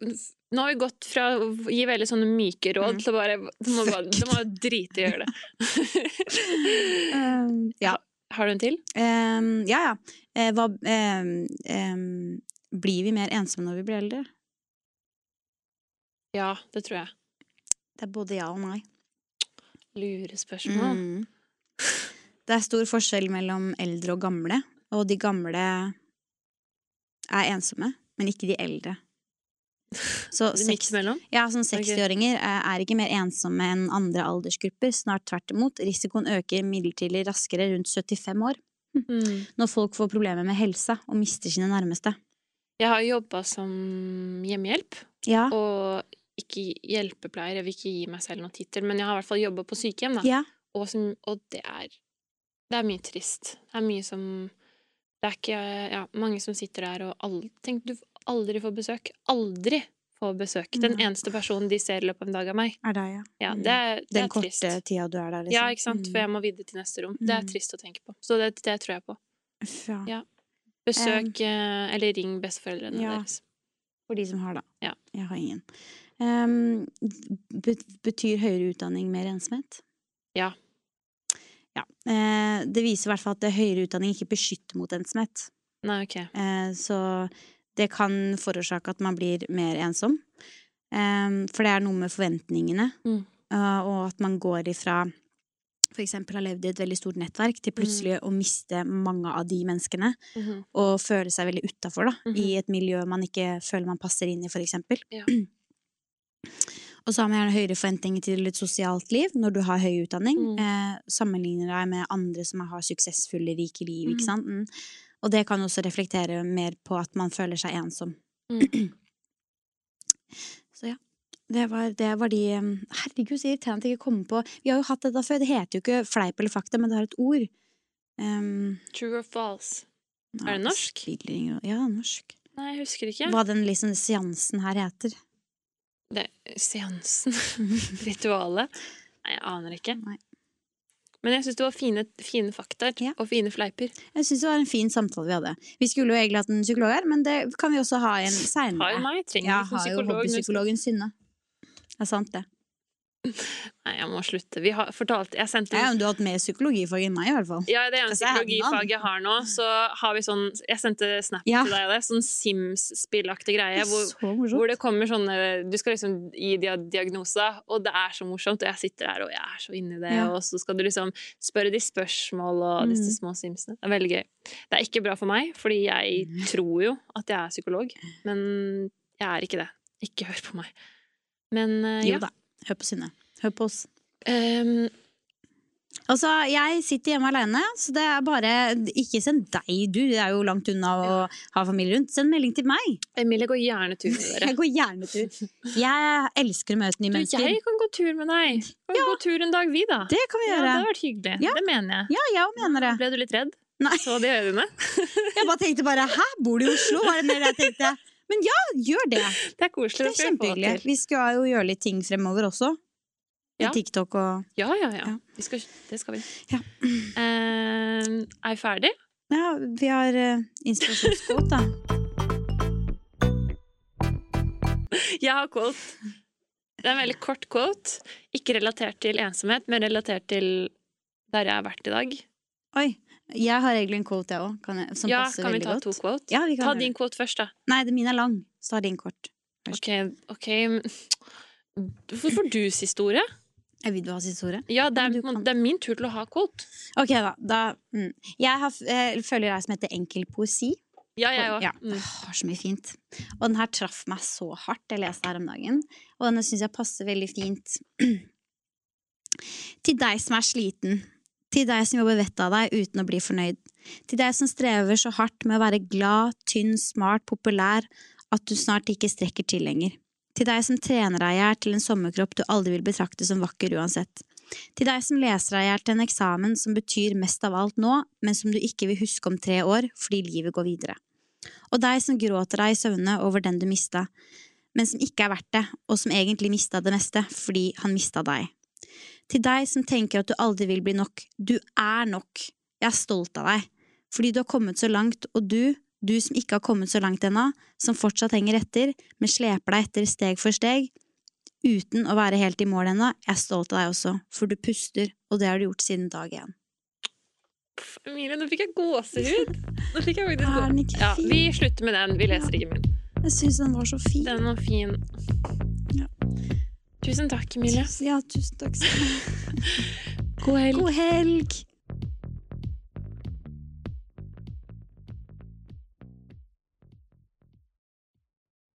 Nå har vi gått fra å gi veldig sånne myke råd Mm. til å bare Du må bare, du må (laughs) drite i å gjøre det. um, ja. Har du en til? Um, ja, ja. Eh, hva um, Blir vi mer ensomme når vi blir eldre? Ja, det tror jeg. Det er både ja og nei. Lurespørsmål. Mm. Det er stor forskjell mellom eldre og gamle, og de gamle er ensomme, men ikke de eldre. Så seks- ja, sånn 60-åringer eh, er ikke mer ensomme enn andre aldersgrupper. Snart tvert imot. Risikoen øker midlertidig raskere rundt 75 år. Mm. Når folk får problemer med helsa og mister sine nærmeste. Jeg har jobba som hjemmehjelp, Ja. og ikke hjelpepleier. Jeg vil ikke gi meg selv noen tittel, men jeg har i hvert fall jobba på sykehjem, da. ja. Og, som, og det er Det er mye trist. Det er mye som Det er ikke Ja, mange som sitter der og aldri Tenk, du aldri får besøk. Aldri får besøk. Den eneste personen de ser i løpet av en dag, er meg. Er deg, ja. Ja, Mm. det er, det Den er korte trist. tida du er der, liksom. Ja, ikke sant? For jeg Mm. må videre til neste rom. Det er Mm. trist å tenke på. Så det, det tror jeg på. Ja. Ja. Besøk, um, eller ring besteforeldrene Ja. deres. For de som har, da. Ja. Jeg har ingen. Um, betyr høyere utdanning mer ensomhet? Ja. Ja. Eh, det viser i hvert fall at høyere utdanning ikke beskytter mot ensomhet. Nei, ok. Eh, så det kan forårsake at man blir mer ensom. Ehm, for det er noe med forventningene, Mm. eh, og at man går ifra eksempel har levd i et veldig stort nettverk, til plutselig å miste mange av de menneskene, Mhm. og føle seg veldig utafor, da, Mhm. i et miljø man ikke føler man passer inn i, eksempel. Ja. (clears throat) Og så har man gjerne høyere forventninger til et sosialt liv når du har høy utdanning. Mm. Eh, sammenligner deg med andre som har suksessfulle, rike liv, Mm. ikke sant. Og det kan også reflektere mer på at man føler seg ensom. Mm. (clears throat) Så ja. Det var, det var de um, Herregud, så irriterende at jeg ikke kommer på Vi har jo hatt dette før. Det heter jo ikke fleip eller fakta, men det har et ord. Um, True or false? ja, Er det norsk? spiller. Ja, norsk. Nei, jeg husker ikke. Hva den liksom seansen her heter. Det, seansen. (laughs) (laughs) Ritualet. Nei, jeg aner ikke. Nei. Men jeg syns det var fine, fine fakta Ja. og fine fleiper. Jeg syns det var en fin samtale vi hadde. Vi skulle jo egentlig hatt en psykolog her, men det kan vi også ha en Har jo seinere. meg, trenger Jeg ikke en har jo psykolog. hobbypsykologen Synne. Det er sant, det. (laughs) Nei, jeg må slutte. Vi har fortalt Jeg sendte Ja, du har hatt mer psykologifag enn meg, i hvert fall. Ja, det er en psykologifag psykologifaget jeg har nå, så har vi sånn Jeg sendte snap Ja. til deg av det. Sånn Sims-spillaktig greie. Hvor, så hvor det kommer sånne Du skal liksom gi dia diagnose, og det er så morsomt. Og jeg sitter der og jeg er så inni det, Ja. og så skal du liksom spørre de spørsmål og disse Mm. små simsene. Det er veldig gøy. Det er ikke bra for meg, fordi jeg Mm. tror jo at jeg er psykolog, men jeg er ikke det. Ikke hør på meg. Men Jo ja. da. Hør på Synne. Hør på oss. Um, Altså, jeg sitter hjemme alene, så det er bare Ikke send deg, du. Det er jo langt unna å ha familie rundt. Send melding til meg. Emilie går gjerne tur med (laughs) dere. Jeg går gjerne tur. Jeg elsker å møte nye Du, mennesker. jeg kan gå tur med deg. Kan vi gå tur en dag, vi, da? Det kan vi Ja, det har vært hyggelig. Ja. Det mener jeg. Ja, jeg mener det. Ble du litt redd? Nei. Så de med. (laughs) Jeg bare tenkte bare Hæ, bor du i Oslo? Var det mer det jeg tenkte? Men ja, gjør det. Det er koselig. Det er vi kjempehyggelig. Vi skal jo gjøre litt ting fremover også. Ja. TikTok og Ja, ja, ja. Ja. Vi skal, det skal vi. Ja. Uh, er vi ferdig? Ja, vi har uh, inspirasjonskvote, da. Jeg har quote. Det er en veldig kort quote. Ikke relatert til ensomhet, men relatert til der jeg har vært i dag. Oi. Jeg har egentlig en quote, jeg òg, som ja, passer kan vi ta godt. to quote? Ja, vi kan Ta din det. quote først, da. Nei, det min er lang, så ta din kort. Ok, ok. Hvorfor får du siste ordet? Jeg vil du ha siste ordet? Ja, det er, det er min tur til å ha quote. Ok, da. da mm. Jeg har, følger ei som heter Enkel poesi. Ja, jeg òg. Ja. Mm. Har så mye fint. Og den her traff meg så hardt. Jeg leste her om dagen. Og denne syns jeg passer veldig fint. (clears throat) Til deg som er sliten. Til deg som jobber vettet av deg uten å bli fornøyd. Til deg som strever så hardt med å være glad, tynn, smart, populær at du snart ikke strekker til lenger. Til deg som trener deg i hjel til en sommerkropp du aldri vil betrakte som vakker uansett. Til deg som leser deg i hjel til en eksamen som betyr mest av alt nå, men som du ikke vil huske om tre år fordi livet går videre. Og deg som gråter deg i søvne over den du mista, men som ikke er verdt det, og som egentlig mista det meste fordi han mista deg. Til deg som tenker at du aldri vil bli nok. Du er nok. Jeg er stolt av deg. Fordi du har kommet så langt, og du, du som ikke har kommet så langt ennå, som fortsatt henger etter, men sleper deg etter steg for steg, uten å være helt i mål ennå, jeg er stolt av deg også, for du puster, og det har du gjort siden dag én. Emilie, nå fikk jeg gåsehud. Nå fikk jeg faktisk (laughs) Er den ikke gå- ja. Vi slutter med den. Vi leser ikke min. Jeg syns den var så fin. Den var fin. Ja. Tusen takk, Emilie. Ja, tusen takk. God helg. God helg!